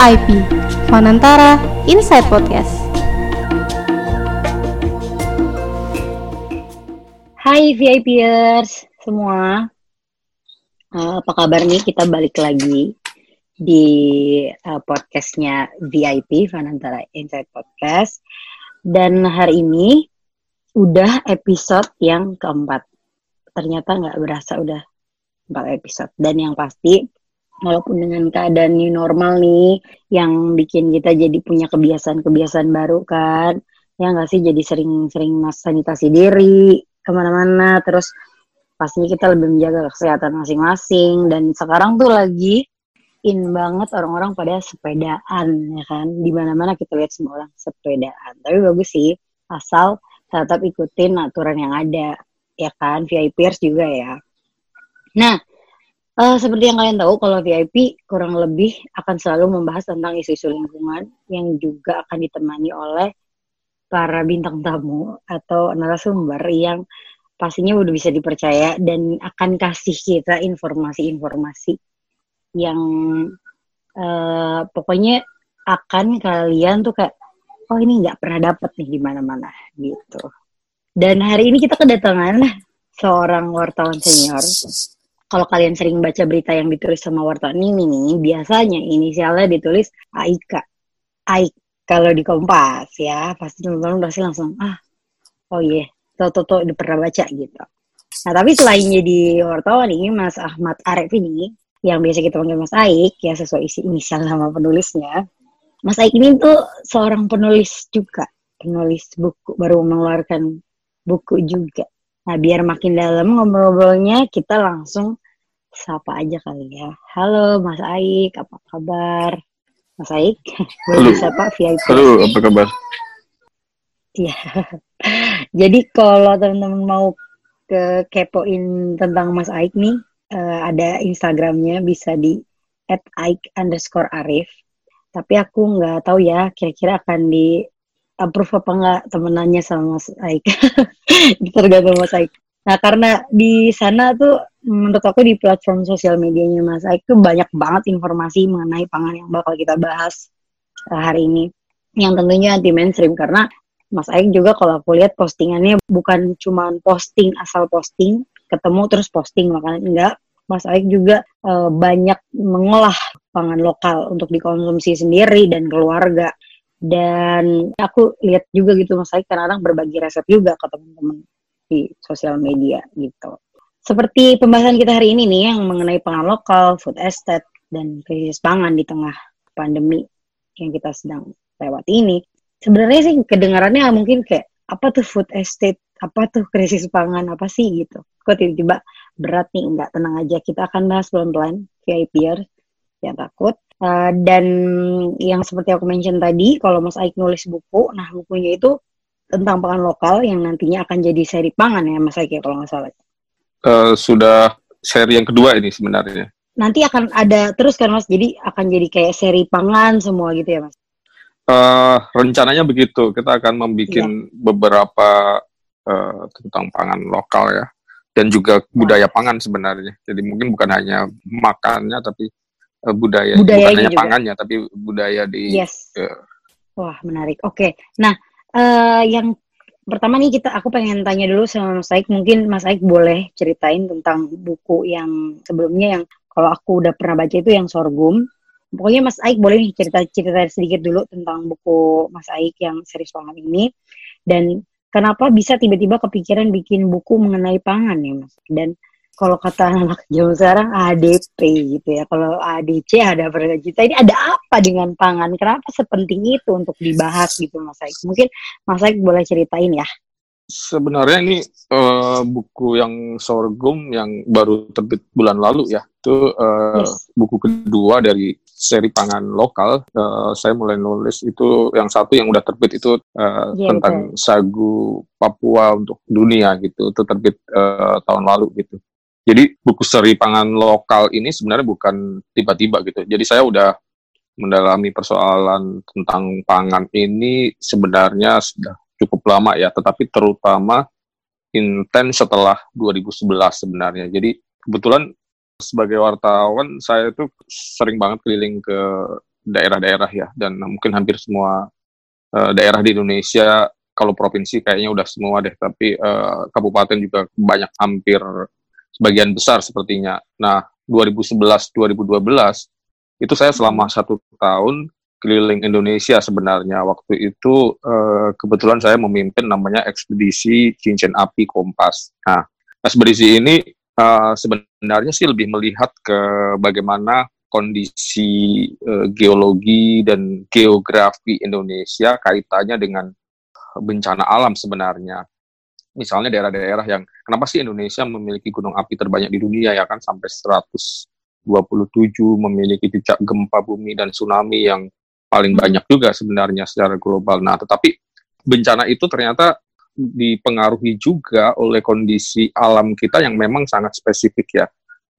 VIP, Fanantara Inside Podcast. Hai VIPers semua, uh, apa kabar nih? Kita balik lagi di uh, podcastnya VIP Fanantara Inside Podcast. Dan hari ini udah episode yang keempat. Ternyata nggak berasa udah empat episode. Dan yang pasti walaupun dengan keadaan new normal nih yang bikin kita jadi punya kebiasaan-kebiasaan baru kan. Ya nggak sih? Jadi sering-sering sanitasi diri ke mana-mana. Terus pastinya kita lebih menjaga kesehatan masing-masing. Dan sekarang tuh lagi in banget orang-orang pada sepedaan ya kan? Di mana-mana kita lihat semua orang sepedaan. Tapi bagus sih asal tetap ikutin aturan yang ada. Ya kan? VIPers juga ya. Nah Uh, seperti yang kalian tahu, kalau VIP kurang lebih akan selalu membahas tentang isu-isu lingkungan yang juga akan ditemani oleh para bintang tamu atau narasumber yang pastinya udah bisa dipercaya dan akan kasih kita informasi-informasi yang uh, pokoknya akan kalian tuh kayak oh ini nggak pernah dapet nih di mana-mana gitu. Dan hari ini kita kedatangan seorang wartawan senior kalau kalian sering baca berita yang ditulis sama wartawan ini nih, biasanya inisialnya ditulis Aika. Aik kalau di Kompas ya, pasti teman-teman pasti langsung ah, oh iya, yeah. tuh tuh udah pernah baca gitu. Nah tapi selain jadi wartawan ini, Mas Ahmad Arif ini, yang biasa kita panggil Mas Aik, ya sesuai isi inisial nama penulisnya. Mas Aik ini tuh seorang penulis juga, penulis buku, baru mengeluarkan buku juga. Nah, biar makin dalam ngobrol-ngobrolnya, kita langsung sapa aja kali ya. Halo Mas Aik, apa kabar? Mas Aik, boleh sapa VIP. Halo, apa kabar? Iya. Jadi kalau teman-teman mau ke kepoin tentang Mas Aik nih, uh, ada Instagramnya bisa di at Aik underscore Arif. Tapi aku nggak tahu ya, kira-kira akan di approve apa enggak temenannya sama Mas Aik. Tergantung Mas Aik. Nah, karena di sana tuh menurut aku di platform sosial medianya Mas Aik tuh banyak banget informasi mengenai pangan yang bakal kita bahas uh, hari ini. Yang tentunya anti mainstream karena Mas Aik juga kalau aku lihat postingannya bukan cuma posting asal posting, ketemu terus posting makanan enggak. Mas Aik juga uh, banyak mengolah pangan lokal untuk dikonsumsi sendiri dan keluarga dan aku lihat juga gitu mas Aik kadang-kadang berbagi resep juga ke teman-teman di sosial media gitu seperti pembahasan kita hari ini nih yang mengenai pangan lokal, food estate dan krisis pangan di tengah pandemi yang kita sedang lewati ini. Sebenarnya sih kedengarannya mungkin kayak apa tuh food estate, apa tuh krisis pangan, apa sih gitu. Kok tiba-tiba berat nih, enggak tenang aja. Kita akan bahas pelan-pelan VIPer yang takut. Uh, dan yang seperti aku mention tadi, kalau Mas Aik nulis buku, nah bukunya itu tentang pangan lokal yang nantinya akan jadi seri pangan ya Mas ya kalau nggak salah. Uh, sudah seri yang kedua ini sebenarnya. Nanti akan ada terus kan Mas, jadi akan jadi kayak seri pangan semua gitu ya Mas? Uh, rencananya begitu, kita akan membuat ya. beberapa uh, tentang pangan lokal ya, dan juga budaya pangan sebenarnya. Jadi mungkin bukan hanya makannya, tapi uh, budaya bukan hanya juga. pangannya tapi budaya di yes. Uh, wah menarik oke okay. nah uh, yang pertama nih kita aku pengen tanya dulu sama Mas Aik. Mungkin Mas Aik boleh ceritain tentang buku yang sebelumnya yang kalau aku udah pernah baca itu yang sorghum. Pokoknya Mas Aik boleh nih cerita cerita sedikit dulu tentang buku Mas Aik yang series pangan ini. Dan kenapa bisa tiba-tiba kepikiran bikin buku mengenai pangan ya Mas? Dan kalau kata anak zaman sekarang ADP gitu ya. Kalau ADC ada juta ini ada apa dengan pangan? Kenapa sepenting itu untuk dibahas gitu Mas Aik? Mungkin Mas Aik boleh ceritain ya. Sebenarnya ini uh, buku yang sorghum yang baru terbit bulan lalu ya. Itu uh, yes. buku kedua dari seri pangan lokal. Uh, saya mulai nulis itu yang satu yang udah terbit itu uh, yeah, tentang betul. sagu Papua untuk dunia gitu. Itu terbit uh, tahun lalu gitu. Jadi buku seri pangan lokal ini sebenarnya bukan tiba-tiba gitu. Jadi saya udah mendalami persoalan tentang pangan ini sebenarnya sudah cukup lama ya, tetapi terutama intens setelah 2011 sebenarnya. Jadi kebetulan sebagai wartawan saya itu sering banget keliling ke daerah-daerah ya dan mungkin hampir semua uh, daerah di Indonesia kalau provinsi kayaknya udah semua deh tapi uh, kabupaten juga banyak hampir sebagian besar sepertinya. Nah 2011 2012 itu saya selama satu tahun keliling Indonesia sebenarnya waktu itu uh, kebetulan saya memimpin namanya ekspedisi cincin api Kompas. Nah ekspedisi ini uh, sebenarnya sih lebih melihat ke bagaimana kondisi uh, geologi dan geografi Indonesia kaitannya dengan bencana alam sebenarnya. Misalnya daerah-daerah yang kenapa sih Indonesia memiliki gunung api terbanyak di dunia ya kan sampai 127 memiliki jejak gempa bumi dan tsunami yang paling hmm. banyak juga sebenarnya secara global. Nah, tetapi bencana itu ternyata dipengaruhi juga oleh kondisi alam kita yang memang sangat spesifik ya.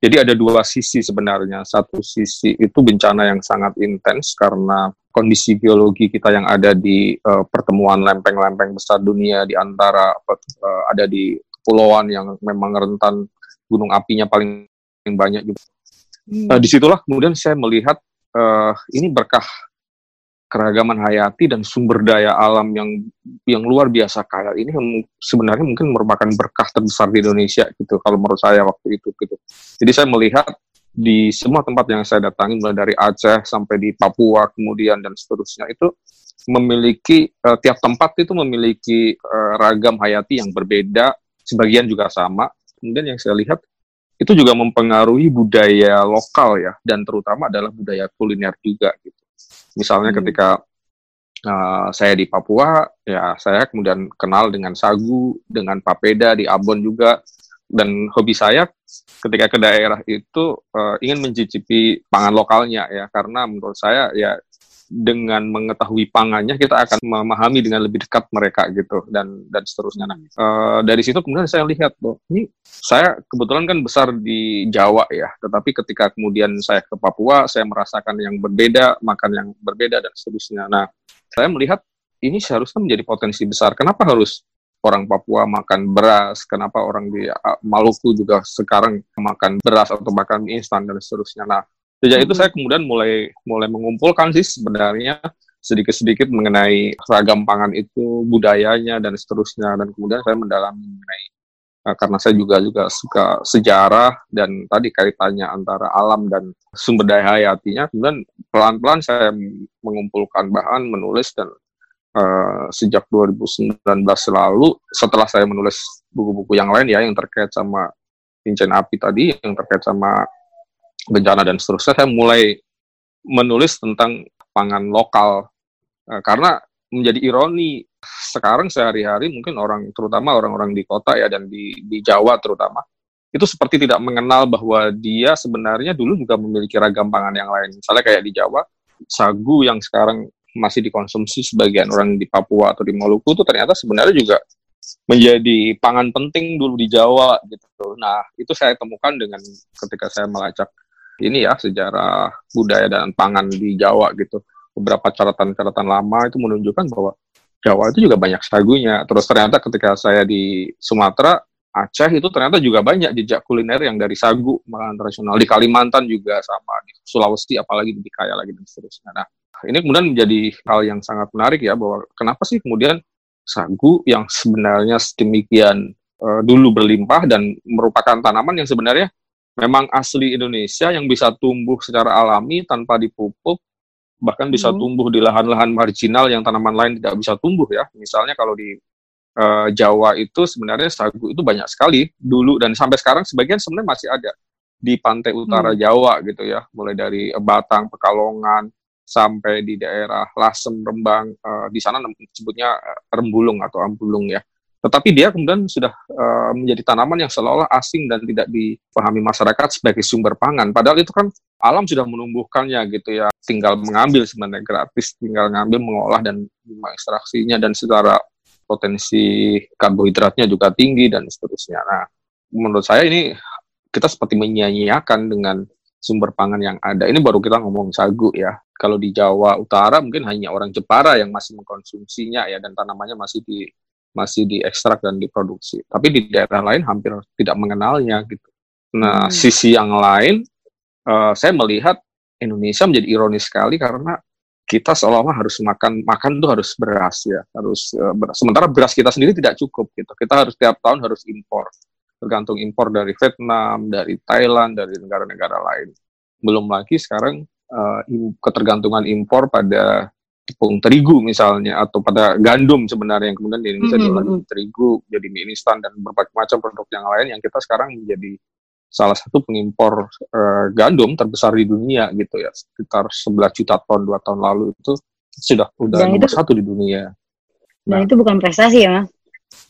Jadi ada dua sisi sebenarnya. Satu sisi itu bencana yang sangat intens karena kondisi geologi kita yang ada di uh, pertemuan lempeng-lempeng besar dunia di antara uh, ada di kepulauan yang memang rentan gunung apinya paling banyak juga. Hmm. Uh, di situlah kemudian saya melihat uh, ini berkah keragaman hayati dan sumber daya alam yang yang luar biasa kaya ini sebenarnya mungkin merupakan berkah terbesar di Indonesia gitu kalau menurut saya waktu itu gitu. Jadi saya melihat di semua tempat yang saya datangi mulai dari Aceh sampai di Papua kemudian dan seterusnya itu memiliki uh, tiap tempat itu memiliki uh, ragam hayati yang berbeda, sebagian juga sama. Kemudian yang saya lihat itu juga mempengaruhi budaya lokal ya dan terutama adalah budaya kuliner juga gitu. Misalnya hmm. ketika uh, saya di Papua, ya saya kemudian kenal dengan sagu, dengan papeda di Ambon juga, dan hobi saya ketika ke daerah itu uh, ingin mencicipi pangan lokalnya ya, karena menurut saya ya dengan mengetahui pangannya kita akan memahami dengan lebih dekat mereka gitu dan dan seterusnya. Nah uh, dari situ kemudian saya lihat bahwa ini saya kebetulan kan besar di Jawa ya, tetapi ketika kemudian saya ke Papua saya merasakan yang berbeda, makan yang berbeda dan seterusnya. Nah saya melihat ini seharusnya menjadi potensi besar. Kenapa harus orang Papua makan beras, kenapa orang di Maluku juga sekarang makan beras atau makan mie instan dan seterusnya. Nah, Sejak itu saya kemudian mulai mulai mengumpulkan sih sebenarnya sedikit-sedikit mengenai ragam pangan itu, budayanya dan seterusnya. Dan kemudian saya mendalami mengenai uh, karena saya juga juga suka sejarah dan tadi kaitannya antara alam dan sumber daya hayatinya kemudian pelan-pelan saya mengumpulkan bahan menulis dan uh, sejak 2019 lalu setelah saya menulis buku-buku yang lain ya yang terkait sama cincin api tadi yang terkait sama bencana dan seterusnya saya mulai menulis tentang pangan lokal uh, karena menjadi ironi sekarang sehari-hari mungkin orang terutama orang-orang di kota ya dan di di Jawa terutama itu seperti tidak mengenal bahwa dia sebenarnya dulu juga memiliki ragam pangan yang lain misalnya kayak di Jawa sagu yang sekarang masih dikonsumsi sebagian orang di Papua atau di Maluku itu ternyata sebenarnya juga menjadi pangan penting dulu di Jawa gitu. Nah, itu saya temukan dengan ketika saya melacak ini ya sejarah budaya dan pangan di Jawa gitu. Beberapa catatan-catatan lama itu menunjukkan bahwa Jawa itu juga banyak sagunya. Terus ternyata ketika saya di Sumatera, Aceh itu ternyata juga banyak jejak kuliner yang dari sagu malah tradisional. Di Kalimantan juga sama, di Sulawesi apalagi di Kaya lagi dan seterusnya. Nah, ini kemudian menjadi hal yang sangat menarik ya bahwa kenapa sih kemudian sagu yang sebenarnya sedemikian uh, dulu berlimpah dan merupakan tanaman yang sebenarnya memang asli Indonesia yang bisa tumbuh secara alami tanpa dipupuk bahkan bisa hmm. tumbuh di lahan-lahan marginal yang tanaman lain tidak bisa tumbuh ya misalnya kalau di uh, Jawa itu sebenarnya sagu itu banyak sekali dulu dan sampai sekarang sebagian sebenarnya masih ada di pantai utara hmm. Jawa gitu ya mulai dari Batang Pekalongan sampai di daerah Lasem Rembang uh, di sana sebutnya eh, rembulung atau ambulung ya tetapi dia kemudian sudah uh, menjadi tanaman yang seolah-olah asing dan tidak dipahami masyarakat sebagai sumber pangan. Padahal itu kan alam sudah menumbuhkannya gitu ya. Tinggal mengambil sebenarnya gratis, tinggal mengambil, mengolah dan mengekstraksinya dan secara potensi karbohidratnya juga tinggi dan seterusnya. Nah, menurut saya ini kita seperti menyia-nyiakan dengan sumber pangan yang ada. Ini baru kita ngomong sagu ya. Kalau di Jawa Utara mungkin hanya orang Jepara yang masih mengkonsumsinya ya dan tanamannya masih di masih diekstrak dan diproduksi. Tapi di daerah lain hampir tidak mengenalnya gitu. Nah, hmm. sisi yang lain, uh, saya melihat Indonesia menjadi ironis sekali karena kita seolah-olah harus makan makan tuh harus beras ya harus uh, beras. sementara beras kita sendiri tidak cukup gitu kita harus tiap tahun harus impor tergantung impor dari Vietnam dari Thailand dari negara-negara lain belum lagi sekarang uh, ketergantungan impor pada tepung terigu misalnya atau pada gandum sebenarnya yang kemudian di Indonesia mm -hmm. terigu jadi mie instan dan berbagai macam produk yang lain yang kita sekarang menjadi salah satu pengimpor uh, gandum terbesar di dunia gitu ya sekitar 11 juta ton dua tahun lalu itu sudah udah dan nomor itu, satu di dunia. Nah, dan itu bukan prestasi ya?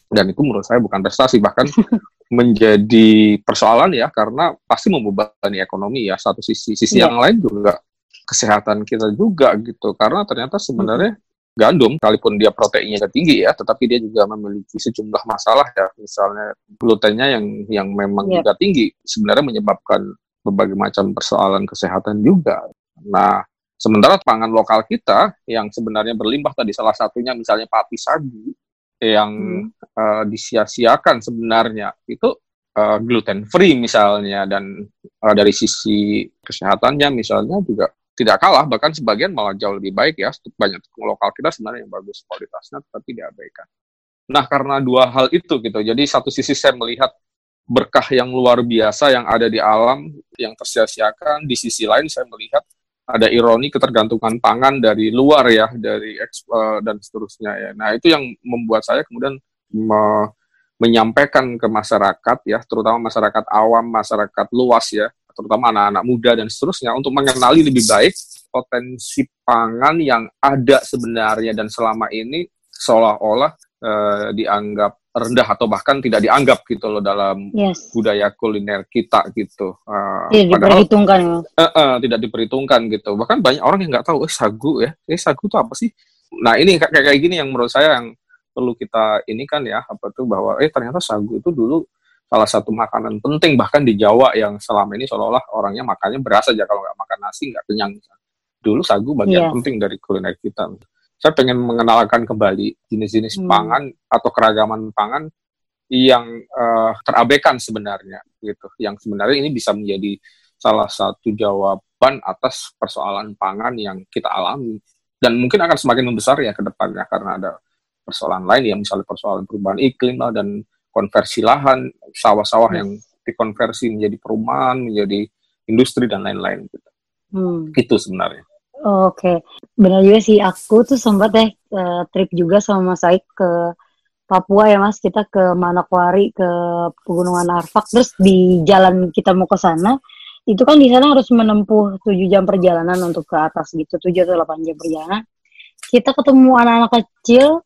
Dan itu menurut saya bukan prestasi bahkan menjadi persoalan ya karena pasti membebani ekonomi ya satu sisi sisi ya. yang lain juga kesehatan kita juga gitu karena ternyata sebenarnya gandum, kalaupun dia proteinnya tinggi ya, tetapi dia juga memiliki sejumlah masalah ya, misalnya glutennya yang yang memang yeah. juga tinggi, sebenarnya menyebabkan berbagai macam persoalan kesehatan juga. Nah, sementara pangan lokal kita yang sebenarnya berlimpah tadi salah satunya misalnya pati sagu yang hmm. uh, disia-siakan sebenarnya itu uh, gluten free misalnya dan uh, dari sisi kesehatannya misalnya juga tidak kalah bahkan sebagian malah jauh lebih baik ya. Banyak tepung lokal kita sebenarnya yang bagus kualitasnya tapi diabaikan nah karena dua hal itu gitu jadi satu sisi saya melihat berkah yang luar biasa yang ada di alam yang tersia-siakan di sisi lain saya melihat ada ironi ketergantungan pangan dari luar ya dari ekspor dan seterusnya ya. Nah itu yang membuat saya kemudian me menyampaikan ke masyarakat ya terutama masyarakat awam masyarakat luas ya terutama anak-anak muda dan seterusnya untuk mengenali lebih baik potensi pangan yang ada sebenarnya dan selama ini seolah-olah uh, dianggap rendah atau bahkan tidak dianggap gitu loh dalam yes. budaya kuliner kita gitu. Uh, tidak padahal, diperhitungkan. Uh, uh, tidak diperhitungkan gitu. Bahkan banyak orang yang nggak tahu, eh sagu ya, eh sagu itu apa sih? Nah ini kayak kayak gini yang menurut saya yang perlu kita ini kan ya apa tuh bahwa eh ternyata sagu itu dulu salah satu makanan penting bahkan di Jawa yang selama ini seolah-olah orangnya makannya beras aja kalau nggak makan nasi nggak kenyang. Dulu sagu bagian yeah. penting dari kuliner kita. Saya pengen mengenalkan kembali jenis-jenis hmm. pangan atau keragaman pangan yang uh, terabaikan sebenarnya gitu. Yang sebenarnya ini bisa menjadi salah satu jawaban atas persoalan pangan yang kita alami dan mungkin akan semakin membesar ya ke depannya karena ada persoalan lain ya misalnya persoalan perubahan iklim lah dan konversi lahan, sawah-sawah yang dikonversi menjadi perumahan, menjadi industri dan lain-lain gitu. Hmm. Itu sebenarnya. Oke, okay. benar juga sih. Aku tuh sempat deh uh, trip juga sama Mas Aik ke Papua ya Mas. Kita ke Manokwari, ke Pegunungan Arfak. Terus di jalan kita mau ke sana, itu kan di sana harus menempuh 7 jam perjalanan untuk ke atas gitu, 7 atau 8 jam perjalanan. Kita ketemu anak-anak kecil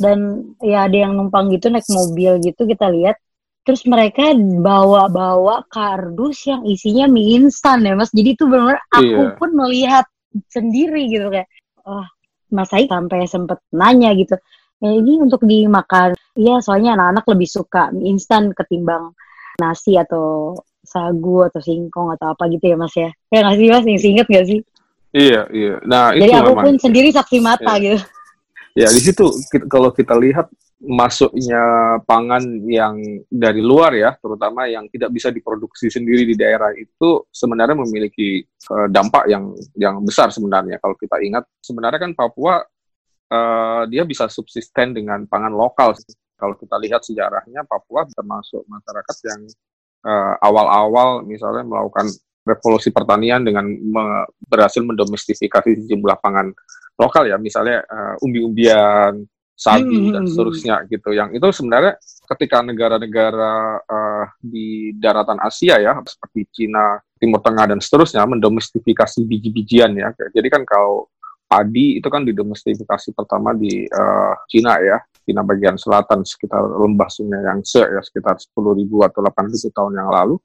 dan ya ada yang numpang gitu naik mobil gitu kita lihat. Terus mereka bawa-bawa kardus yang isinya mie instan ya mas. Jadi itu benar aku iya. pun melihat sendiri gitu kayak oh mas Aik sampai sempet nanya gitu ya, ini untuk dimakan. Iya soalnya anak-anak lebih suka mie instan ketimbang nasi atau sagu atau singkong atau apa gitu ya mas ya. Ya nggak sih mas? Inget gak sih? Iya iya. Nah jadi itu aku pun sendiri saksi mata iya. gitu Ya di situ kita, kalau kita lihat masuknya pangan yang dari luar ya, terutama yang tidak bisa diproduksi sendiri di daerah itu sebenarnya memiliki uh, dampak yang yang besar sebenarnya. Kalau kita ingat sebenarnya kan Papua uh, dia bisa subsisten dengan pangan lokal. Kalau kita lihat sejarahnya Papua termasuk masyarakat yang uh, awal-awal misalnya melakukan revolusi pertanian dengan me berhasil mendomestifikasi sejumlah pangan lokal ya. Misalnya uh, umbi-umbian sagu hmm, dan seterusnya gitu. Yang itu sebenarnya ketika negara-negara uh, di daratan Asia ya seperti Cina Timur Tengah dan seterusnya mendomestifikasi biji-bijian ya. Jadi kan kalau padi itu kan didomestifikasi pertama di uh, Cina ya. Cina bagian selatan sekitar lembah sungai Yangtze ya sekitar 10.000 atau 8.000 tahun yang lalu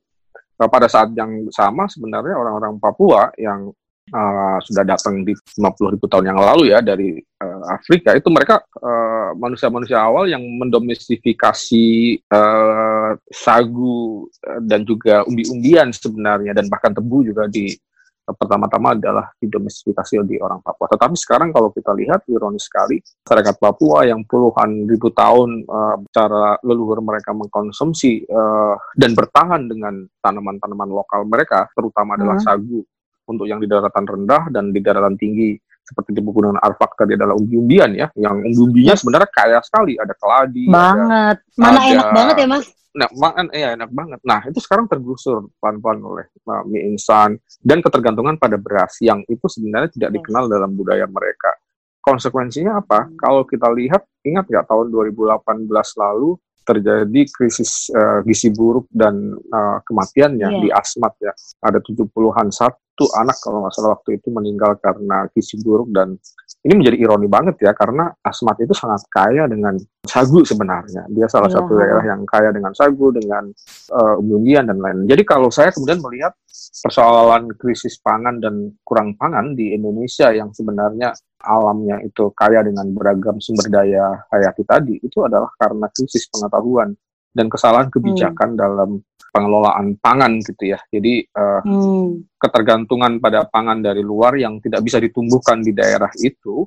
nah, pada saat yang sama sebenarnya orang-orang Papua yang uh, sudah datang di 50 ribu tahun yang lalu ya dari uh, Afrika itu mereka manusia manusia-manusia awal yang mendomestifikasi uh, sagu dan juga umbi-umbian sebenarnya dan bahkan tebu juga di uh, pertama-tama adalah didomestifikasi di orang Papua. Tetapi sekarang kalau kita lihat ironis sekali masyarakat Papua yang puluhan ribu tahun uh, cara leluhur mereka mengkonsumsi uh, dan bertahan dengan tanaman-tanaman lokal mereka terutama adalah hmm. sagu untuk yang di daratan rendah dan di daratan tinggi seperti di pegunungan Arfak tadi adalah umbi-umbian ya, yang umbi-umbinya sebenarnya kaya sekali, ada keladi, banget, ada, mana ada, enak banget ya mas? Nah, makan iya enak banget. Nah, itu sekarang tergusur pelan-pelan oleh uh, mie instan dan ketergantungan pada beras yang itu sebenarnya tidak dikenal dalam budaya mereka. Konsekuensinya apa? Hmm. Kalau kita lihat, ingat nggak tahun 2018 lalu terjadi krisis uh, gizi buruk dan uh, kematiannya yeah. di Asmat ya. Ada 70-an satu anak kalau nggak salah waktu itu meninggal karena gizi buruk dan ini menjadi ironi banget ya karena Asmat itu sangat kaya dengan sagu sebenarnya. Dia salah yeah. satu daerah yang kaya dengan sagu, dengan uh, umbian dan lain. Jadi kalau saya kemudian melihat persoalan krisis pangan dan kurang pangan di Indonesia yang sebenarnya alamnya itu kaya dengan beragam sumber daya hayati tadi itu adalah karena krisis pengetahuan dan kesalahan kebijakan hmm. dalam pengelolaan pangan gitu ya. Jadi uh, hmm. ketergantungan pada pangan dari luar yang tidak bisa ditumbuhkan di daerah itu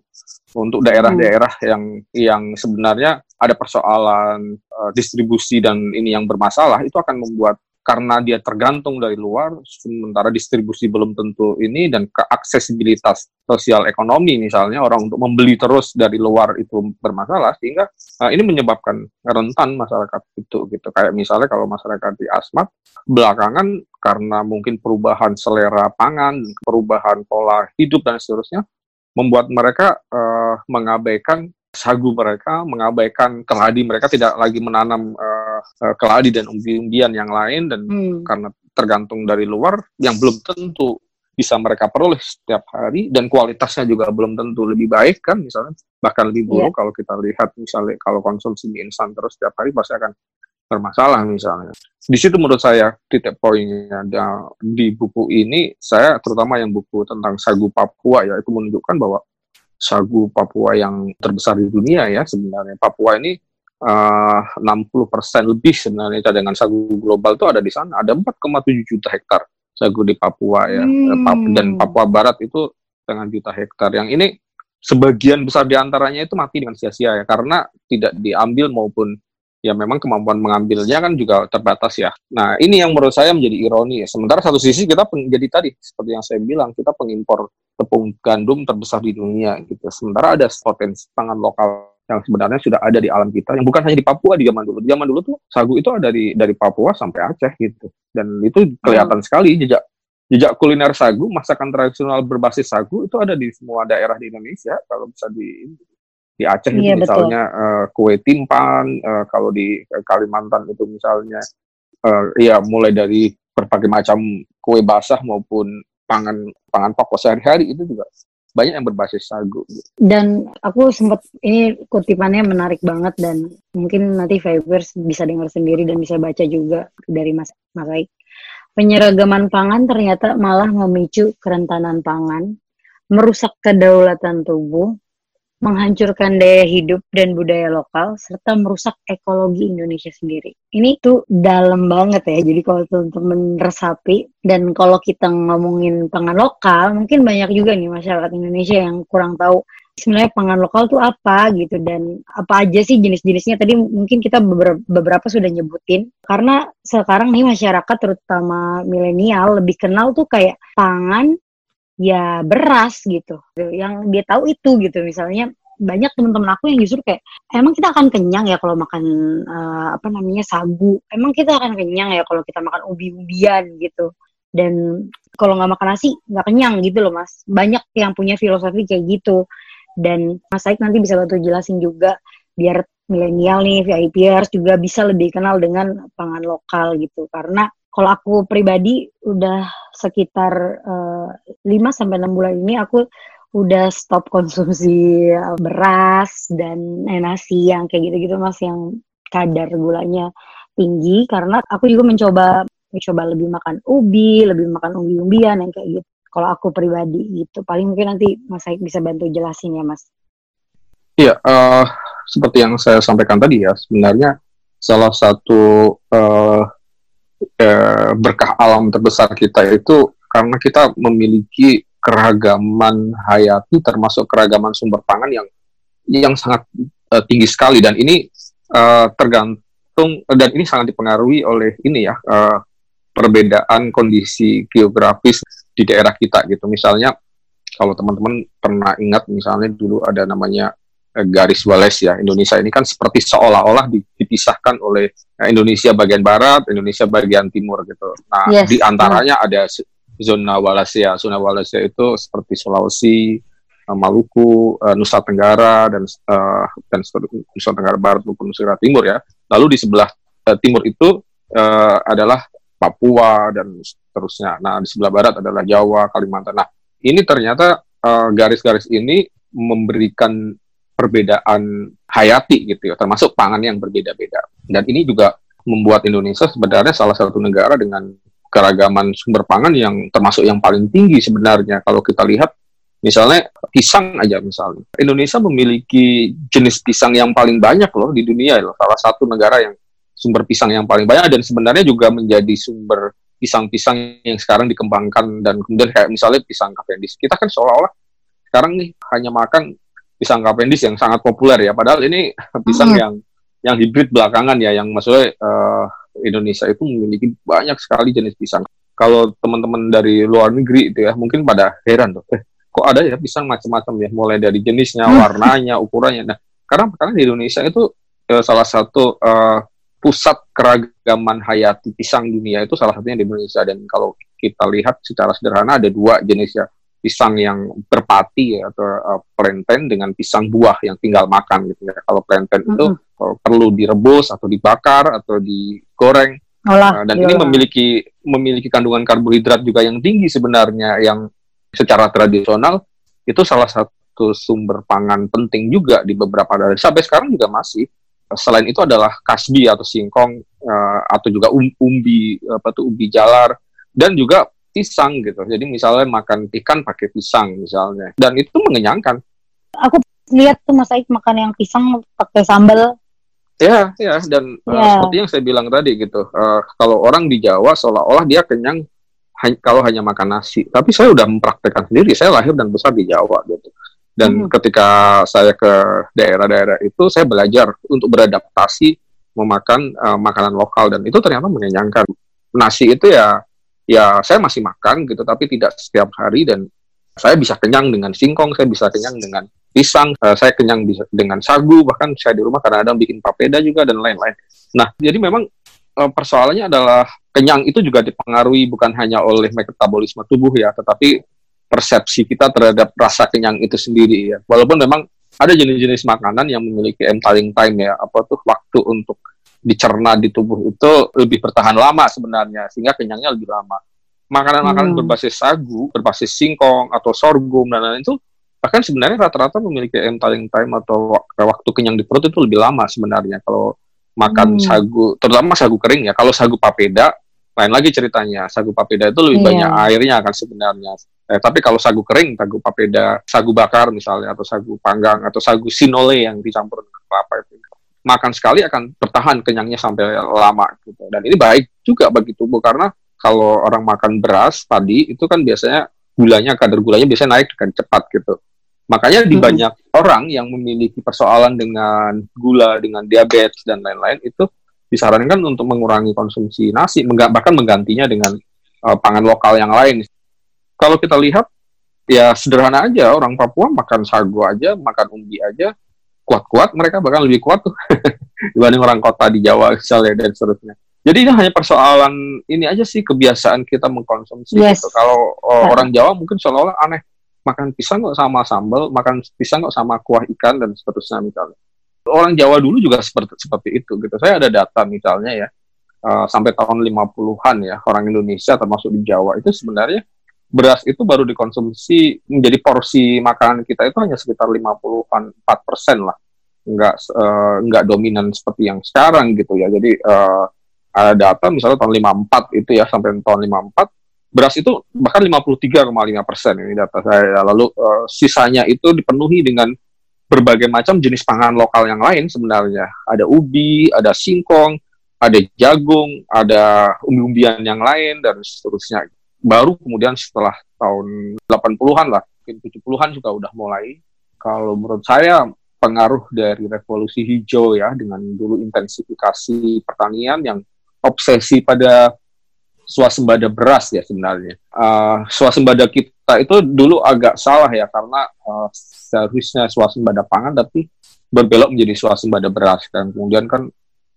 untuk daerah-daerah hmm. yang yang sebenarnya ada persoalan uh, distribusi dan ini yang bermasalah itu akan membuat karena dia tergantung dari luar, sementara distribusi belum tentu ini dan keaksesibilitas sosial ekonomi misalnya orang untuk membeli terus dari luar itu bermasalah sehingga uh, ini menyebabkan rentan masyarakat itu gitu. Kayak misalnya kalau masyarakat di Asmat belakangan karena mungkin perubahan selera pangan, perubahan pola hidup dan seterusnya membuat mereka uh, mengabaikan sagu mereka, mengabaikan keladi mereka tidak lagi menanam uh, uh, keladi dan umbi-umbian yang lain dan hmm. karena tergantung dari luar yang belum tentu bisa mereka peroleh setiap hari dan kualitasnya juga belum tentu lebih baik kan misalnya bahkan lebih buruk yeah. kalau kita lihat misalnya kalau konsumsi mie instan terus setiap hari pasti akan bermasalah misalnya. Di situ menurut saya titik poinnya di buku ini saya terutama yang buku tentang sagu Papua ya itu menunjukkan bahwa sagu Papua yang terbesar di dunia ya sebenarnya. Papua ini uh, 60% lebih sebenarnya cadangan sagu global itu ada di sana. Ada 4,7 juta hektar sagu di Papua ya. Hmm. Dan Papua Barat itu dengan juta hektar. Yang ini sebagian besar di antaranya itu mati dengan sia-sia ya karena tidak diambil maupun ya memang kemampuan mengambilnya kan juga terbatas ya. Nah ini yang menurut saya menjadi ironi ya. Sementara satu sisi kita jadi tadi seperti yang saya bilang kita pengimpor tepung gandum terbesar di dunia gitu. Sementara ada potensi pangan lokal yang sebenarnya sudah ada di alam kita yang bukan hanya di Papua di zaman dulu. Di zaman dulu tuh sagu itu ada di dari Papua sampai Aceh gitu. Dan itu kelihatan hmm. sekali jejak jejak kuliner sagu, masakan tradisional berbasis sagu itu ada di semua daerah di Indonesia kalau bisa di di Aceh iya, itu misalnya uh, kue timpan, uh, kalau di Kalimantan itu misalnya uh, ya mulai dari berbagai macam kue basah maupun pangan pangan pokok sehari-hari itu juga banyak yang berbasis sagu. Dan aku sempat ini kutipannya menarik banget dan mungkin nanti Fibers bisa dengar sendiri dan bisa baca juga dari Mas Aik. Penyeragaman pangan ternyata malah memicu kerentanan pangan, merusak kedaulatan tubuh, menghancurkan daya hidup dan budaya lokal serta merusak ekologi Indonesia sendiri. Ini tuh dalam banget ya. Jadi kalau teman-teman resapi dan kalau kita ngomongin pangan lokal, mungkin banyak juga nih masyarakat Indonesia yang kurang tahu sebenarnya pangan lokal tuh apa gitu dan apa aja sih jenis-jenisnya tadi mungkin kita beberapa, beberapa sudah nyebutin karena sekarang nih masyarakat terutama milenial lebih kenal tuh kayak pangan ya beras gitu. Yang dia tahu itu gitu. Misalnya banyak teman-teman aku yang justru kayak emang kita akan kenyang ya kalau makan uh, apa namanya sagu? Emang kita akan kenyang ya kalau kita makan ubi-ubian gitu? Dan kalau nggak makan nasi nggak kenyang gitu loh mas. Banyak yang punya filosofi kayak gitu. Dan mas Said nanti bisa bantu jelasin juga biar milenial nih VIPers juga bisa lebih kenal dengan pangan lokal gitu. Karena kalau aku pribadi udah sekitar uh, eh, 5 sampai 6 bulan ini aku udah stop konsumsi eh, beras dan nasi yang kayak gitu-gitu Mas yang kadar gulanya tinggi karena aku juga mencoba mencoba lebih makan ubi, lebih makan umbi-umbian yang kayak gitu. Kalau aku pribadi gitu, paling mungkin nanti Mas Said bisa bantu jelasin ya Mas. Iya, uh, seperti yang saya sampaikan tadi ya, sebenarnya salah satu uh, eh, berkah alam terbesar kita itu karena kita memiliki keragaman hayati termasuk keragaman sumber pangan yang yang sangat uh, tinggi sekali dan ini uh, tergantung dan ini sangat dipengaruhi oleh ini ya uh, perbedaan kondisi geografis di daerah kita gitu. Misalnya kalau teman-teman pernah ingat misalnya dulu ada namanya eh, garis Wales ya Indonesia ini kan seperti seolah-olah dipisahkan oleh eh, Indonesia bagian barat, Indonesia bagian timur gitu. Nah yes. di antaranya ada zona Wallacea. Zona Wallacea itu seperti Sulawesi, eh, Maluku, Nusa Tenggara dan uh, dan Nusa Tenggara Barat maupun Nusa Tenggara Timur ya. Lalu di sebelah uh, timur itu uh, adalah Papua dan seterusnya. Nah, di sebelah barat adalah Jawa, Kalimantan. Nah, ini ternyata eh, garis-garis uh, ini memberikan perbedaan hayati gitu ya, termasuk pangan yang berbeda-beda. Dan ini juga membuat Indonesia sebenarnya salah satu negara dengan keragaman sumber pangan yang termasuk yang paling tinggi sebenarnya kalau kita lihat misalnya pisang aja misalnya Indonesia memiliki jenis pisang yang paling banyak loh di dunia loh salah satu negara yang sumber pisang yang paling banyak dan sebenarnya juga menjadi sumber pisang-pisang yang sekarang dikembangkan dan kemudian kayak misalnya pisang Cavendish. Kita kan seolah-olah sekarang nih hanya makan pisang Cavendish yang sangat populer ya, padahal ini pisang hmm. yang yang hibrid belakangan ya, yang maksudnya uh, Indonesia itu memiliki banyak sekali jenis pisang. Kalau teman-teman dari luar negeri itu ya, mungkin pada heran tuh, eh kok ada ya pisang macam-macam ya, mulai dari jenisnya, hmm. warnanya, ukurannya. Nah, karena karena di Indonesia itu uh, salah satu uh, pusat keragaman hayati pisang dunia itu salah satunya di Indonesia dan kalau kita lihat secara sederhana ada dua jenis ya pisang yang berpati ya, atau uh, plantain dengan pisang buah yang tinggal makan gitu ya kalau plantain mm -hmm. itu uh, perlu direbus atau dibakar atau digoreng Olah, uh, dan iya. ini memiliki memiliki kandungan karbohidrat juga yang tinggi sebenarnya yang secara tradisional itu salah satu sumber pangan penting juga di beberapa daerah sampai sekarang juga masih selain itu adalah kasbi atau singkong uh, atau juga um, umbi apa tuh umbi jalar dan juga pisang gitu. Jadi misalnya makan ikan pakai pisang misalnya dan itu mengenyangkan. Aku lihat tuh Mas Aik makan yang pisang pakai sambal. Ya, ya dan ya. Uh, seperti yang saya bilang tadi gitu. Uh, kalau orang di Jawa seolah-olah dia kenyang ha kalau hanya makan nasi. Tapi saya udah mempraktekkan sendiri. Saya lahir dan besar di Jawa gitu. Dan hmm. ketika saya ke daerah-daerah itu, saya belajar untuk beradaptasi memakan uh, makanan lokal dan itu ternyata mengenyangkan. Nasi itu ya, ya saya masih makan gitu, tapi tidak setiap hari dan saya bisa kenyang dengan singkong, saya bisa kenyang dengan pisang, uh, saya kenyang bisa dengan sagu, bahkan saya di rumah kadang-kadang bikin papeda juga dan lain-lain. Nah, jadi memang uh, persoalannya adalah kenyang itu juga dipengaruhi bukan hanya oleh metabolisme tubuh ya, tetapi persepsi kita terhadap rasa kenyang itu sendiri ya. Walaupun memang ada jenis-jenis makanan yang memiliki entering time ya, apa tuh waktu untuk dicerna di tubuh itu lebih bertahan lama sebenarnya sehingga kenyangnya lebih lama. Makanan-makanan hmm. berbasis sagu, berbasis singkong atau sorghum dan lain-lain itu bahkan sebenarnya rata-rata memiliki entering time atau waktu kenyang di perut itu lebih lama sebenarnya kalau makan hmm. sagu, terutama sagu kering ya. Kalau sagu papeda lain lagi ceritanya sagu papeda itu lebih yeah. banyak airnya kan sebenarnya eh, tapi kalau sagu kering sagu papeda sagu bakar misalnya atau sagu panggang atau sagu sinole yang dicampur dengan kelapa itu makan sekali akan bertahan kenyangnya sampai lama gitu dan ini baik juga bagi tubuh karena kalau orang makan beras tadi itu kan biasanya gulanya kadar gulanya biasanya naik dengan cepat gitu makanya di hmm. banyak orang yang memiliki persoalan dengan gula dengan diabetes dan lain-lain itu disarankan untuk mengurangi konsumsi nasi, bahkan menggantinya dengan uh, pangan lokal yang lain. Kalau kita lihat, ya sederhana aja, orang Papua makan sagu aja, makan umbi aja, kuat-kuat, mereka bahkan lebih kuat tuh dibanding orang kota di Jawa misalnya dan seterusnya. Jadi ini hanya persoalan ini aja sih kebiasaan kita mengkonsumsi. Yes. Gitu. Kalau uh, orang Jawa mungkin seolah-olah aneh makan pisang kok sama sambal, makan pisang kok sama kuah ikan dan seterusnya misalnya orang Jawa dulu juga seperti seperti itu gitu. Saya ada data misalnya ya uh, sampai tahun 50-an ya orang Indonesia termasuk di Jawa itu sebenarnya beras itu baru dikonsumsi menjadi porsi makanan kita itu hanya sekitar 54 persen lah nggak uh, nggak dominan seperti yang sekarang gitu ya jadi uh, ada data misalnya tahun 54 itu ya sampai tahun 54 beras itu bahkan 53,5 persen ini data saya lalu uh, sisanya itu dipenuhi dengan berbagai macam jenis pangan lokal yang lain sebenarnya. Ada ubi, ada singkong, ada jagung, ada umbi-umbian yang lain, dan seterusnya. Baru kemudian setelah tahun 80-an lah, mungkin 70-an juga udah mulai. Kalau menurut saya pengaruh dari revolusi hijau ya, dengan dulu intensifikasi pertanian yang obsesi pada swasembada beras ya sebenarnya. Uh, swasembada kita itu dulu agak salah ya karena uh, seharusnya swasembada pangan tapi berbelok menjadi swasembada beras dan kemudian kan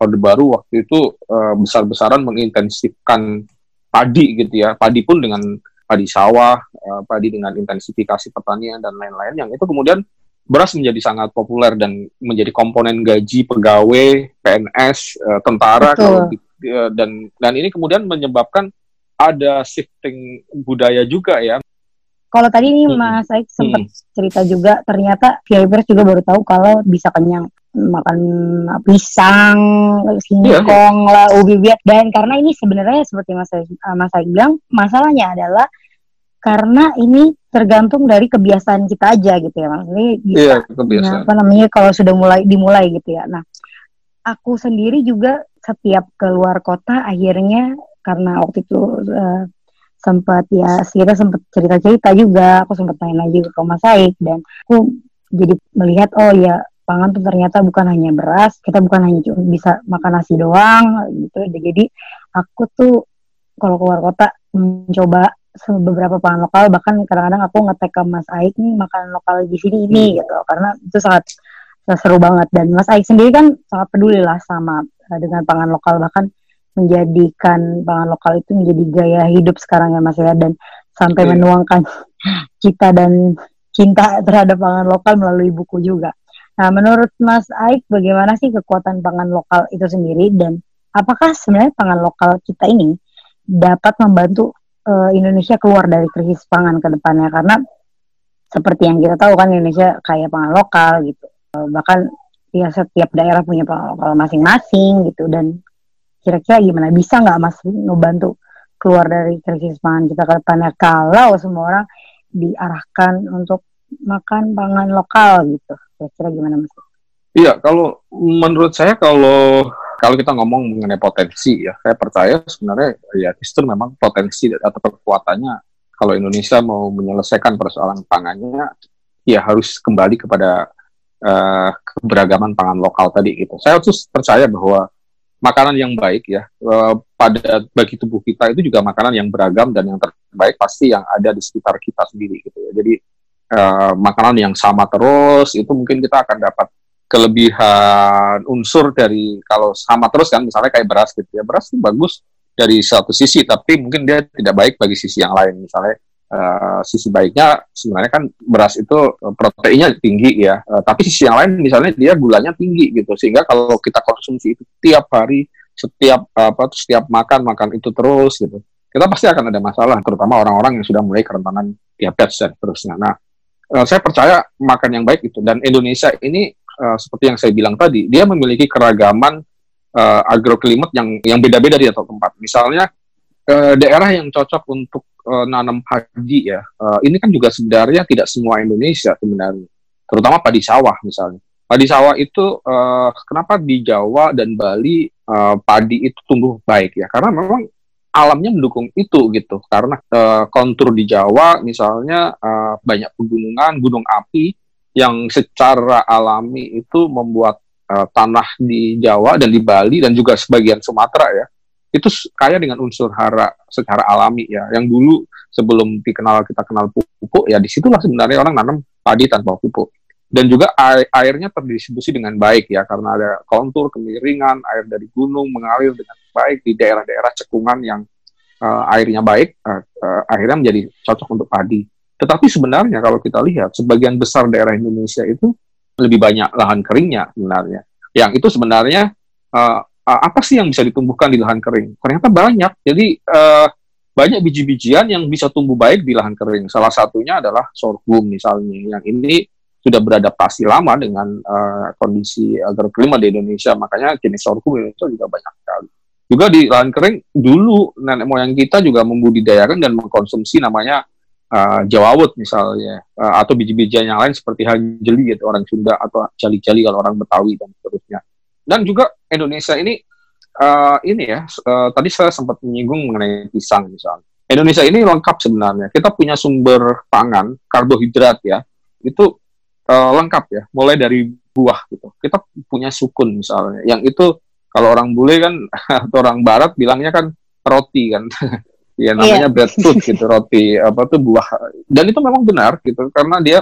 Orde Baru waktu itu uh, besar-besaran mengintensifkan padi gitu ya. Padi pun dengan padi sawah, uh, padi dengan intensifikasi pertanian dan lain-lain yang itu kemudian beras menjadi sangat populer dan menjadi komponen gaji pegawai, PNS, uh, tentara kalau uh, dan dan ini kemudian menyebabkan ada shifting budaya juga ya. Kalau tadi nih hmm. Mas Aik sempat hmm. cerita juga ternyata VIPers juga baru tahu kalau bisa kenyang makan pisang, singkong yeah. lah, ubi biak dan karena ini sebenarnya seperti Mas Mas Aik bilang masalahnya adalah karena ini tergantung dari kebiasaan kita aja gitu ya mas ini bisa yeah, kebiasaan. apa namanya kalau sudah mulai dimulai gitu ya nah aku sendiri juga setiap keluar kota akhirnya karena waktu itu uh, sempat ya kita sempat cerita-cerita juga aku sempat tanya juga ke Mas Said dan aku jadi melihat oh ya pangan tuh ternyata bukan hanya beras kita bukan hanya cuma bisa makan nasi doang gitu. Jadi aku tuh kalau keluar kota mencoba beberapa pangan lokal bahkan kadang-kadang aku ngetek ke Mas Aik nih makanan lokal di sini ini hmm. gitu. Karena itu sangat seru banget. Dan Mas Aik sendiri kan sangat peduli lah sama uh, dengan pangan lokal bahkan menjadikan pangan lokal itu menjadi gaya hidup sekarang ya Mas ya. Dan sampai menuangkan kita dan cinta terhadap pangan lokal melalui buku juga. Nah, menurut Mas Aik bagaimana sih kekuatan pangan lokal itu sendiri? Dan apakah sebenarnya pangan lokal kita ini dapat membantu uh, Indonesia keluar dari krisis pangan ke depannya? Karena seperti yang kita tahu kan Indonesia kayak pangan lokal gitu. Uh, bahkan ya setiap daerah punya pangan lokal masing-masing gitu. Dan kira-kira gimana? Bisa nggak mas ngebantu keluar dari krisis pangan kita ke depannya? Kalau semua orang diarahkan untuk makan pangan lokal gitu kira-kira gimana mas? Iya kalau menurut saya kalau kalau kita ngomong mengenai potensi ya, saya percaya sebenarnya ya justru memang potensi atau kekuatannya kalau Indonesia mau menyelesaikan persoalan pangannya ya harus kembali kepada uh, keberagaman pangan lokal tadi gitu. Saya terus percaya bahwa makanan yang baik ya uh, pada bagi tubuh kita itu juga makanan yang beragam dan yang terbaik pasti yang ada di sekitar kita sendiri gitu ya. Jadi uh, makanan yang sama terus itu mungkin kita akan dapat kelebihan unsur dari kalau sama terus kan misalnya kayak beras gitu ya. Beras itu bagus dari satu sisi tapi mungkin dia tidak baik bagi sisi yang lain. Misalnya uh, sisi baiknya sebenarnya kan beras itu eh, proteinnya tinggi ya. Uh, tapi sisi yang lain misalnya dia gulanya tinggi gitu. Sehingga kalau kita konsumsi itu tiap hari setiap apa setiap makan makan itu terus gitu. Kita pasti akan ada masalah terutama orang-orang yang sudah mulai kerentanan diabetes dan terusnya nah saya percaya makan yang baik itu dan Indonesia ini uh, seperti yang saya bilang tadi, dia memiliki keragaman uh, agroklimat yang yang beda-beda di satu tempat. Misalnya uh, daerah yang cocok untuk uh, nanam padi ya, uh, ini kan juga sebenarnya tidak semua Indonesia sebenarnya, terutama padi sawah misalnya. Padi sawah itu uh, kenapa di Jawa dan Bali uh, padi itu tumbuh baik ya? Karena memang alamnya mendukung itu gitu. Karena uh, kontur di Jawa misalnya uh, banyak pegunungan, gunung api yang secara alami itu membuat uh, tanah di Jawa dan di Bali dan juga sebagian Sumatera ya itu kaya dengan unsur hara secara alami ya yang dulu sebelum dikenal kita kenal pupuk ya di situlah sebenarnya orang nanam padi tanpa pupuk dan juga air, airnya terdistribusi dengan baik ya karena ada kontur kemiringan air dari gunung mengalir dengan baik di daerah-daerah cekungan yang uh, airnya baik uh, uh, akhirnya menjadi cocok untuk padi tetapi sebenarnya kalau kita lihat sebagian besar daerah Indonesia itu lebih banyak lahan keringnya sebenarnya. Yang itu sebenarnya uh, apa sih yang bisa ditumbuhkan di lahan kering? Ternyata banyak. Jadi uh, banyak biji-bijian yang bisa tumbuh baik di lahan kering. Salah satunya adalah sorghum misalnya. Yang ini sudah beradaptasi lama dengan uh, kondisi agroklimat di Indonesia. Makanya jenis sorghum itu juga banyak sekali. Juga di lahan kering dulu nenek moyang kita juga membudidayakan dan mengkonsumsi namanya uh, jawawut misalnya uh, atau biji-bijian yang lain seperti hanjeli gitu orang Sunda atau jali-jali kalau orang Betawi dan seterusnya. Dan juga Indonesia ini uh, ini ya uh, tadi saya sempat menyinggung mengenai pisang misalnya. Indonesia ini lengkap sebenarnya. Kita punya sumber pangan karbohidrat ya itu uh, lengkap ya, mulai dari buah gitu. Kita punya sukun misalnya, yang itu kalau orang bule kan atau orang barat bilangnya kan roti kan. ya namanya yeah. breadfruit gitu roti apa tuh buah dan itu memang benar gitu karena dia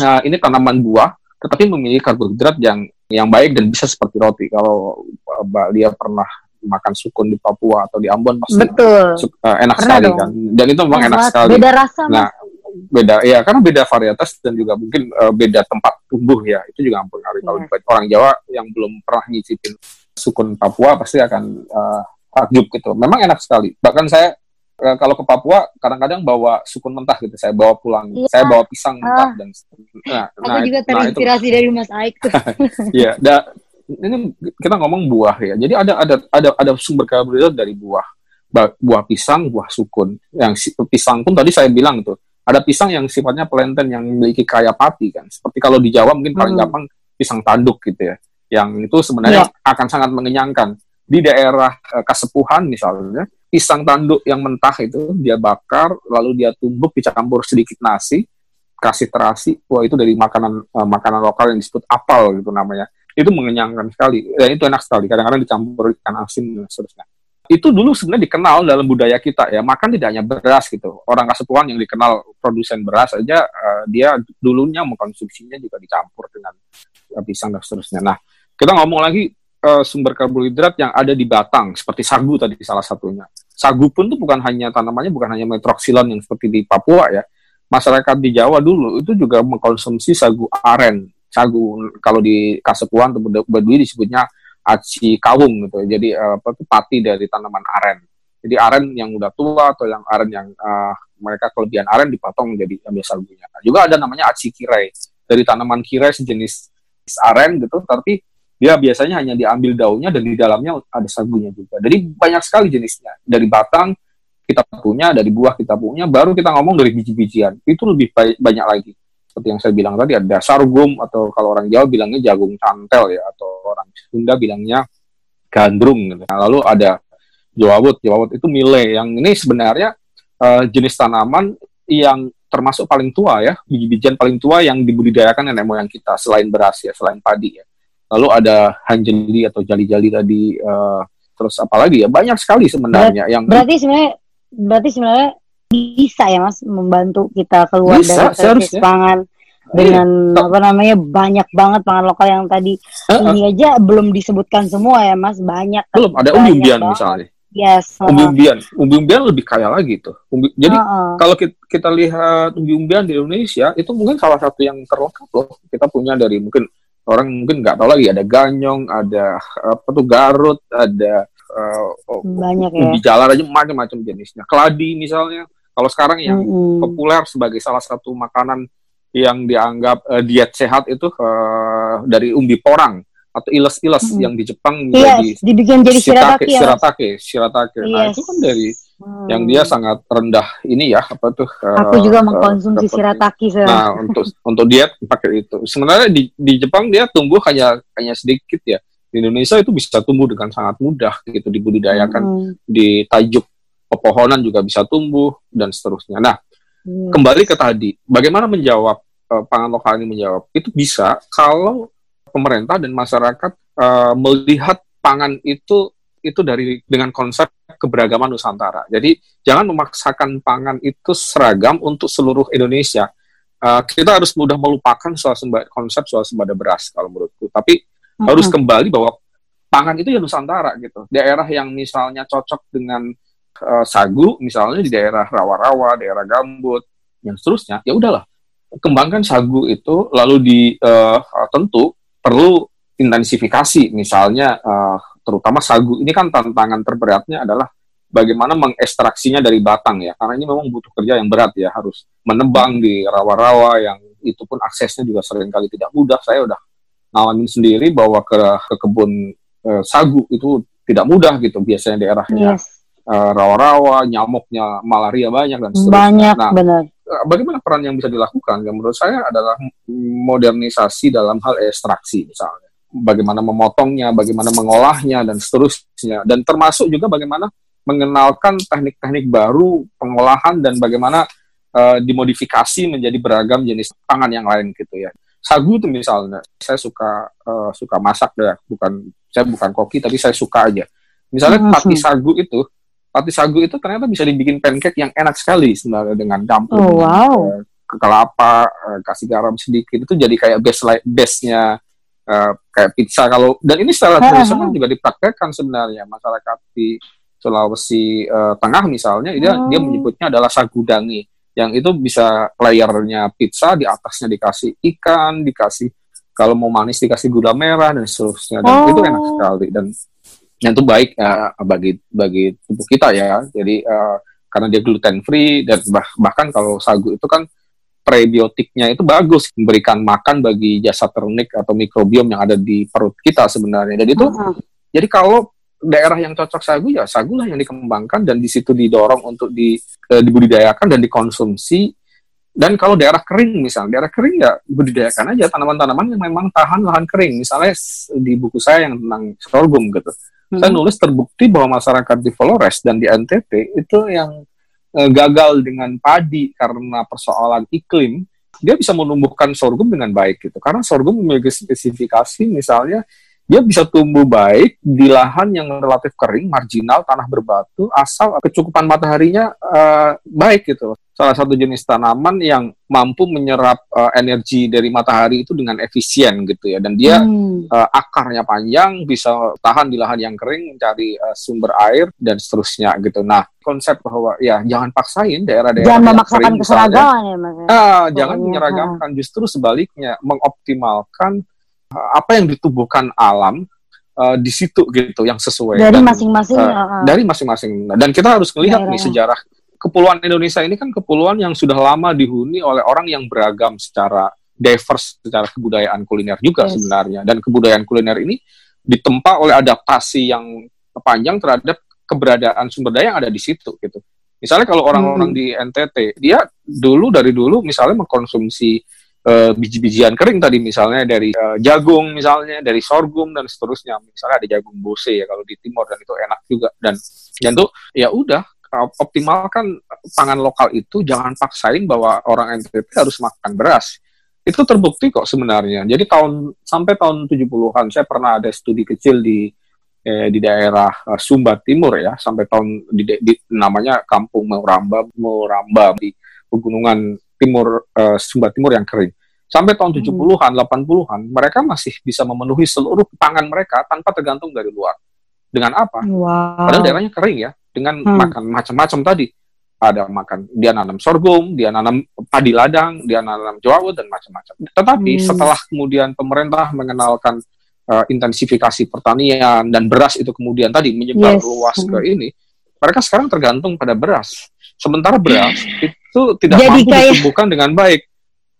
nah, ini tanaman buah tetapi memiliki karbohidrat yang yang baik dan bisa seperti roti kalau Mbak Lia pernah makan sukun di Papua atau di Ambon pasti Betul. Uh, enak pernah sekali dong. kan dan itu memang enak sekali beda rasa nah beda ya karena beda varietas dan juga mungkin uh, beda tempat tumbuh ya. Itu juga mempengaruhi. Yeah. kalau orang Jawa yang belum pernah nyicipin sukun Papua pasti akan uh, takjub gitu. Memang enak sekali. Bahkan saya uh, kalau ke Papua kadang-kadang bawa sukun mentah gitu. Saya bawa pulang iya. saya bawa pisang mentah ah. dan nah, aku nah, juga terinspirasi nah, dari Mas Aik tuh. Iya da, ini kita ngomong buah ya. Jadi ada ada ada ada sumber karbohidrat dari buah. Buah pisang buah sukun. Yang pisang pun tadi saya bilang tuh ada pisang yang sifatnya pelenten yang memiliki kaya pati kan. Seperti kalau di Jawa mungkin paling hmm. gampang pisang tanduk gitu ya. Yang itu sebenarnya yeah. akan sangat mengenyangkan. Di daerah uh, Kasepuhan misalnya pisang tanduk yang mentah itu dia bakar lalu dia tumbuk dicampur sedikit nasi kasih terasi wah itu dari makanan uh, makanan lokal yang disebut apel gitu namanya. Itu mengenyangkan sekali. Dan itu enak sekali. Kadang-kadang dicampur ikan asin dan seterusnya itu dulu sebenarnya dikenal dalam budaya kita ya makan tidak hanya beras gitu orang Kasepuhan yang dikenal produsen beras aja uh, dia dulunya mengkonsumsinya juga dicampur dengan pisang dan seterusnya nah kita ngomong lagi uh, sumber karbohidrat yang ada di batang seperti sagu tadi salah satunya. Sagu pun tuh bukan hanya tanamannya bukan hanya metroksilon yang seperti di Papua ya. Masyarakat di Jawa dulu itu juga mengkonsumsi sagu aren. Sagu kalau di Kasepuan atau Baduy disebutnya aci kawung gitu. Jadi uh, apa tuh pati dari tanaman aren. Jadi aren yang udah tua atau yang aren yang uh, mereka kelebihan aren dipotong jadi ambil sagunya. Nah, juga ada namanya aci kirai dari tanaman kirai sejenis aren gitu, tapi dia biasanya hanya diambil daunnya dan di dalamnya ada sagunya juga. Jadi banyak sekali jenisnya. Dari batang kita punya, dari buah kita punya, baru kita ngomong dari biji-bijian. Itu lebih banyak lagi. Seperti yang saya bilang tadi ada sorghum atau kalau orang Jawa bilangnya jagung cantel ya atau orang Sunda bilangnya gandrung gitu. Nah, lalu ada jawawut. Jawawut itu mile yang ini sebenarnya uh, jenis tanaman yang termasuk paling tua ya, biji-bijian paling tua yang dibudidayakan nenek moyang kita selain beras ya, selain padi ya lalu ada hanjeli atau jali-jali tadi uh, terus apalagi ya banyak sekali sebenarnya Ber yang berarti sebenarnya berarti sebenarnya bisa ya mas membantu kita keluar bisa, dari krisis pangan dengan iya. apa namanya banyak banget pangan lokal yang tadi uh -uh. ini aja belum disebutkan semua ya mas banyak belum ada umbi-umbian misalnya Yes. Umbi-umbian, umbi-umbian lebih kaya lagi tuh. Umbi, jadi uh -uh. kalau kita, kita lihat umbi-umbian di Indonesia itu mungkin salah satu yang terlengkap loh. Kita punya dari mungkin orang mungkin nggak tahu lagi ada ganyong, ada apa tuh garut, ada uh, banyak ya. ubi jalar aja macam-macam jenisnya. Keladi misalnya, kalau sekarang yang mm -hmm. populer sebagai salah satu makanan yang dianggap uh, diet sehat itu uh, dari umbi porang atau iles-iles mm -hmm. yang di Jepang menjadi yes, dibikin jadi shiratake, shiratake, shiratake. Yes. Nah itu kan dari hmm. yang dia sangat rendah ini ya apa tuh aku uh, juga mengkonsumsi uh, shirataki nah untuk untuk diet pakai itu sebenarnya di di Jepang dia tumbuh hanya hanya sedikit ya di Indonesia itu bisa tumbuh dengan sangat mudah gitu dibudidayakan hmm. di tajuk pepohonan juga bisa tumbuh dan seterusnya nah hmm. kembali ke tadi bagaimana menjawab uh, pangan lokal ini menjawab itu bisa kalau pemerintah dan masyarakat uh, melihat pangan itu itu dari dengan konsep keberagaman Nusantara. Jadi jangan memaksakan pangan itu seragam untuk seluruh Indonesia. Uh, kita harus mudah melupakan swasembada, konsep swasembada beras kalau menurutku. Tapi uh-huh. harus kembali bahwa pangan itu ya Nusantara gitu. Daerah yang misalnya cocok dengan uh, sagu, misalnya di daerah rawa-rawa, daerah gambut, yang seterusnya, ya udahlah. Kembangkan sagu itu lalu di uh, tentu perlu intensifikasi. Misalnya uh, terutama sagu. Ini kan tantangan terberatnya adalah bagaimana mengekstraksinya dari batang ya. Karena ini memang butuh kerja yang berat ya harus menebang di rawa-rawa yang itu pun aksesnya juga sering kali tidak mudah. Saya udah ngalamin sendiri bahwa ke, ke kebun eh, sagu itu tidak mudah gitu biasanya daerahnya. Yes. Eh, rawa-rawa nyamuknya malaria banyak dan seterusnya banyak nah, benar eh, bagaimana peran yang bisa dilakukan yang menurut saya adalah modernisasi dalam hal ekstraksi misalnya bagaimana memotongnya, bagaimana mengolahnya dan seterusnya dan termasuk juga bagaimana mengenalkan teknik-teknik baru pengolahan dan bagaimana uh, dimodifikasi menjadi beragam jenis pangan yang lain gitu ya. Sagu itu misalnya, saya suka uh, suka masak ya, bukan saya bukan koki tapi saya suka aja. Misalnya hmm. pati sagu itu roti sagu itu ternyata bisa dibikin pancake yang enak sekali sebenarnya dengan campur Oh, wow. eh, ke kelapa, eh, kasih garam sedikit. Itu jadi kayak base li- base-nya eh, kayak pizza. Kalau dan ini secara tradisional juga dipraktekkan sebenarnya. Masyarakat di Sulawesi eh, Tengah misalnya dia Oh. dia menyebutnya adalah sagudangi yang itu bisa layarnya pizza di atasnya dikasih ikan, dikasih kalau mau manis dikasih gula merah dan seterusnya. Dan Oh. itu enak sekali. Dan yang itu baik eh, bagi bagi tubuh kita ya. Jadi eh, karena dia gluten free dan bah- bahkan kalau sagu itu kan prebiotiknya itu bagus memberikan makan bagi jasa ternik atau mikrobiom yang ada di perut kita sebenarnya. Jadi itu Heeh. jadi kalau daerah yang cocok sagu ya sagulah yang dikembangkan dan di situ didorong untuk di, eh, dibudidayakan dan dikonsumsi. Dan kalau daerah kering misalnya, daerah kering ya budidayakan aja tanaman-tanaman yang memang tahan lahan kering. Misalnya di buku saya yang tentang sorghum gitu. Saya Hmm. nulis terbukti bahwa masyarakat di Flores dan di NTT itu yang eh, gagal dengan padi karena persoalan iklim, dia bisa menumbuhkan sorghum dengan baik gitu. Karena sorghum memiliki spesifikasi misalnya dia bisa tumbuh baik di lahan yang relatif kering, marginal, tanah berbatu, asal kecukupan mataharinya eh, baik gitu. Salah satu jenis tanaman yang mampu menyerap eh, energi dari matahari itu dengan efisien gitu ya. Dan dia Hmm. eh, akarnya panjang, bisa tahan di lahan yang kering, mencari eh, sumber air dan seterusnya gitu. Nah, konsep bahwa ya jangan paksain daerah-daerah Jangan memaksakan keseragaman ya mas. Ah, jangan Pokoknya, menyeragamkan, justru sebaliknya mengoptimalkan apa yang ditubuhkan alam eh, di situ gitu yang sesuai Dari masing-masing. heeh. dari masing-masing. Nah, Dan kita harus melihat nih sejarah kepulauan Indonesia ini kan kepulauan yang sudah lama dihuni oleh orang yang beragam secara diverse secara kebudayaan kuliner juga Yes. sebenarnya. Dan kebudayaan kuliner ini ditempa oleh adaptasi yang panjang terhadap keberadaan sumber daya yang ada di situ gitu. Misalnya kalau orang-orang Hmm. di NTT, dia dulu dari dulu misalnya mengkonsumsi eh, biji-bijian kering tadi misalnya dari eh, jagung misalnya dari sorghum dan seterusnya. Misalnya ada jagung bose ya kalau di timur dan itu enak juga. Dan dan tuh ya udah op- optimalkan pangan lokal itu jangan paksain bahwa orang NTT harus makan beras. Itu terbukti kok sebenarnya. Jadi tahun sampai tahun 70-an saya pernah ada studi kecil di eh, di daerah eh, Sumba Timur ya sampai tahun di, di- namanya Kampung Moramba Moramba di pegunungan timur eh, Sumba Timur yang kering. Sampai tahun 70-an, 80-an, mereka masih bisa memenuhi seluruh pangan mereka tanpa tergantung dari luar. Dengan apa? Wow. Padahal daerahnya kering ya, dengan Hmm. makan macam-macam tadi. Ada makan, dia nanam sorghum, dia nanam padi ladang, dia nanam jawut dan macam-macam. Tetapi Hmm. setelah kemudian pemerintah mengenalkan eh, intensifikasi pertanian dan beras itu kemudian tadi menyebar Yes. luas ke Hmm. ini, mereka sekarang tergantung pada beras. Sementara beras itu tidak Jadi mampu kayak- ditumbuhkan dengan baik.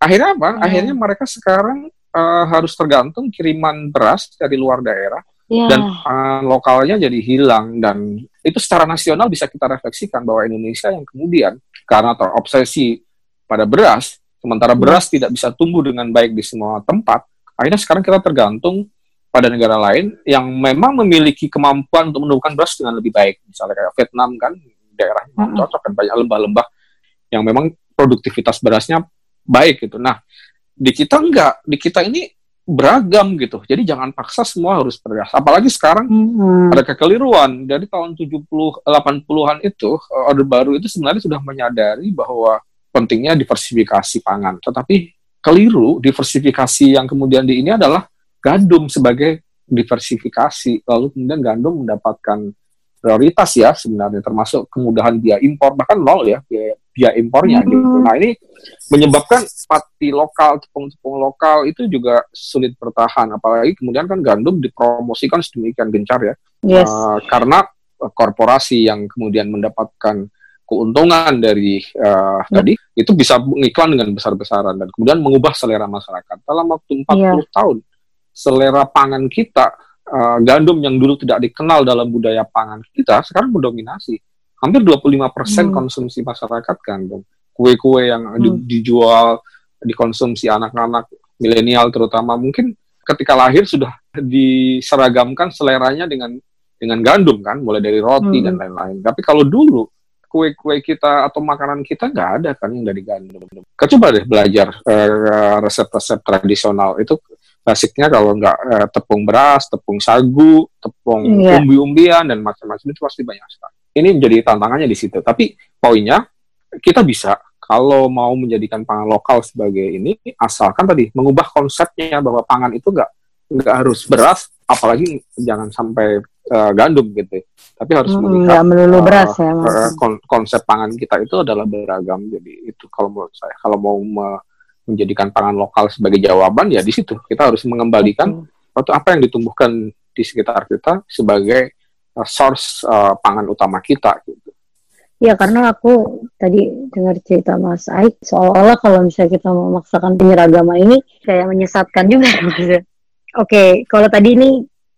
Akhirnya apa? Hmm. Akhirnya mereka sekarang eh, harus tergantung kiriman beras dari luar daerah Ya. dan pangan lokalnya jadi hilang dan itu secara nasional bisa kita refleksikan bahwa Indonesia yang kemudian karena terobsesi pada beras sementara beras tidak bisa tumbuh dengan baik di semua tempat akhirnya sekarang kita tergantung pada negara lain yang memang memiliki kemampuan untuk menumbuhkan beras dengan lebih baik misalnya kayak Vietnam kan daerahnya Mm-mm. cocok kan banyak lembah-lembah yang memang produktivitas berasnya baik gitu nah di kita enggak di kita ini beragam gitu. Jadi jangan paksa semua harus beras. Apalagi sekarang Hmm. ada kekeliruan dari tahun 70 80-an itu eh, Orde Baru itu sebenarnya sudah menyadari bahwa pentingnya diversifikasi pangan. Tetapi keliru diversifikasi yang kemudian di ini adalah gandum sebagai diversifikasi. Lalu kemudian gandum mendapatkan prioritas ya sebenarnya termasuk kemudahan biaya impor bahkan nol ya biaya, biaya impornya Hmm. gitu. Nah, ini menyebabkan pati lokal, tepung-tepung lokal itu juga sulit bertahan apalagi kemudian kan gandum dipromosikan sedemikian gencar ya. Yes. Uh, karena korporasi yang kemudian mendapatkan keuntungan dari uh, tadi itu bisa mengiklan dengan besar-besaran dan kemudian mengubah selera masyarakat. Dalam waktu 40 Iya. tahun selera pangan kita uh, gandum yang dulu tidak dikenal dalam budaya pangan kita sekarang mendominasi. Hampir 25% Hmm. konsumsi masyarakat gandum. Kue-kue yang di- Hmm. dijual dikonsumsi anak-anak milenial terutama mungkin ketika lahir sudah diseragamkan seleranya dengan dengan gandum kan, mulai dari roti Hmm. dan lain-lain. Tapi kalau dulu kue-kue kita atau makanan kita nggak ada kan yang dari gandum. Kau coba deh belajar eh, resep-resep tradisional itu basicnya kalau nggak eh, tepung beras, tepung sagu, tepung Iya. umbi-umbian dan macam-macam itu pasti banyak sekali. ini menjadi tantangannya di situ. Tapi poinnya kita bisa kalau mau menjadikan pangan lokal sebagai ini, asalkan tadi mengubah konsepnya bahwa pangan itu nggak nggak harus beras, apalagi jangan sampai uh, gandum gitu. Tapi harus hmm, melihat melulu uh, beras ya. Uh, kon konsep pangan kita itu adalah beragam. Jadi itu kalau menurut saya, kalau mau me menjadikan pangan lokal sebagai jawaban ya di situ kita harus mengembalikan atau apa yang ditumbuhkan di sekitar kita sebagai uh, source uh, pangan utama kita gitu. Ya karena aku tadi dengar cerita Mas Aik seolah-olah kalau misalnya kita memaksakan penyeragaman ini kayak menyesatkan juga Mas. Oke, okay, kalau tadi ini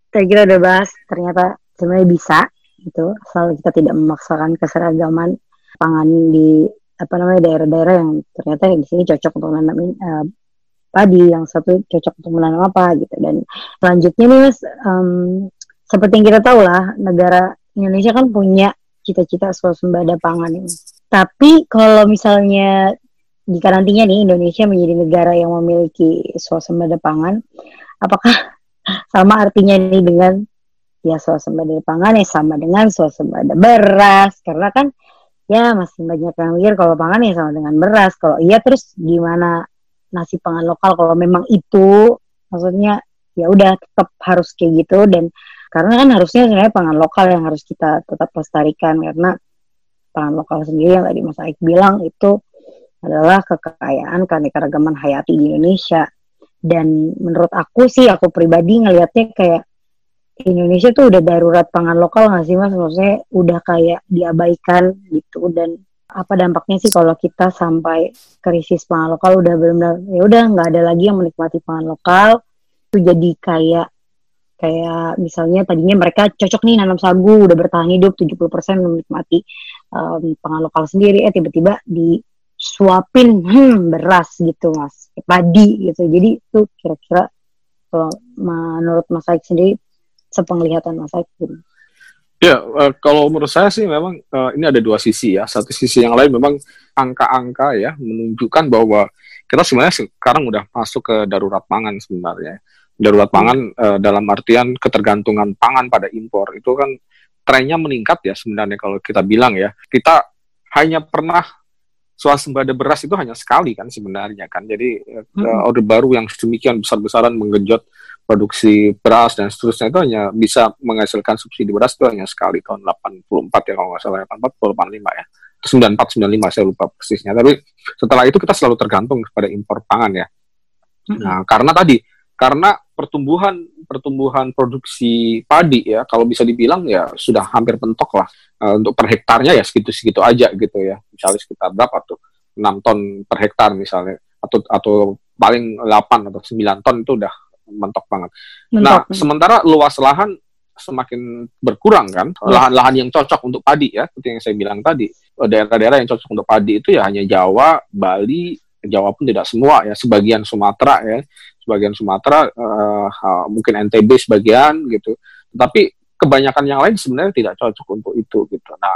saya kira udah bahas ternyata sebenarnya bisa gitu asal kita tidak memaksakan keseragaman pangan di apa namanya daerah-daerah yang ternyata di sini cocok untuk menanam uh, padi, yang satu cocok untuk menanam apa gitu. Dan selanjutnya nih mas, um, seperti yang kita tahu lah, negara Indonesia kan punya cita-cita swasembada pangan ini. Tapi kalau misalnya jika nantinya nih Indonesia menjadi negara yang memiliki swasembada pangan, apakah sama artinya ini dengan ya swasembada pangan ya sama dengan swasembada beras karena kan ya masih banyak yang mikir kalau pangan ya sama dengan beras. Kalau iya terus gimana nasi pangan lokal kalau memang itu? Maksudnya ya udah tetap harus kayak gitu. Dan karena kan harusnya sebenarnya pangan lokal yang harus kita tetap lestarikan. Karena pangan lokal sendiri yang tadi Mas Aik bilang itu adalah kekayaan keanekaragaman hayati di Indonesia. Dan menurut aku sih aku pribadi ngelihatnya kayak Indonesia tuh udah darurat pangan lokal nggak sih mas? Maksudnya udah kayak diabaikan gitu. Dan apa dampaknya sih kalau kita sampai krisis pangan lokal? Udah benar-benar ya udah nggak ada lagi yang menikmati pangan lokal. Itu jadi kayak kayak misalnya tadinya mereka cocok nih nanam sagu udah bertahan hidup 70% menikmati um, pangan lokal sendiri. Eh tiba-tiba disuapin hmm, beras gitu mas. Padi gitu. Jadi itu kira-kira kalau menurut Mas Aik sendiri sepenglihatan Mas Aik gitu. Ya, uh, kalau menurut saya sih memang uh, ini ada dua sisi ya. Satu sisi yang lain memang angka-angka ya menunjukkan bahwa kita sebenarnya sekarang udah masuk ke darurat pangan sebenarnya darurat pangan uh, dalam artian ketergantungan pangan pada impor itu kan trennya meningkat ya sebenarnya kalau kita bilang ya kita hanya pernah swasembada beras itu hanya sekali kan sebenarnya kan. Jadi hmm. uh, orde baru yang sedemikian besar-besaran menggenjot produksi beras dan seterusnya itu hanya bisa menghasilkan subsidi beras itu hanya sekali. Tahun 84 ya kalau nggak salah 84 atau 85 ya. 94 95 saya lupa persisnya. Tapi setelah itu kita selalu tergantung kepada impor pangan ya. Hmm. nah karena tadi karena pertumbuhan pertumbuhan produksi padi ya kalau bisa dibilang ya sudah hampir pentok lah uh, untuk per hektarnya ya segitu-segitu aja gitu ya misalnya sekitar berapa tuh 6 ton per hektar misalnya atau atau paling 8 atau 9 ton itu udah mentok banget. Mentok. Nah, sementara luas lahan semakin berkurang kan iya. lahan-lahan yang cocok untuk padi ya seperti yang saya bilang tadi daerah-daerah yang cocok untuk padi itu ya hanya Jawa, Bali, Jawa pun tidak semua ya sebagian Sumatera ya sebagian Sumatera, uh, mungkin NTB sebagian gitu. Tapi kebanyakan yang lain sebenarnya tidak cocok untuk itu gitu. Nah,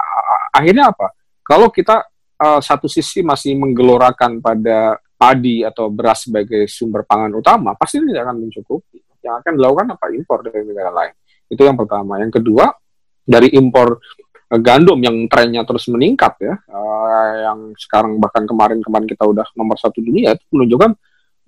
akhirnya apa? Kalau kita uh, satu sisi masih menggelorakan pada padi atau beras sebagai sumber pangan utama, pasti tidak akan mencukupi. Yang akan dilakukan apa? Impor dari negara lain. Itu yang pertama. Yang kedua, dari impor eh, gandum yang trennya terus meningkat ya, uh, yang sekarang bahkan kemarin-kemarin kita udah nomor satu dunia itu menunjukkan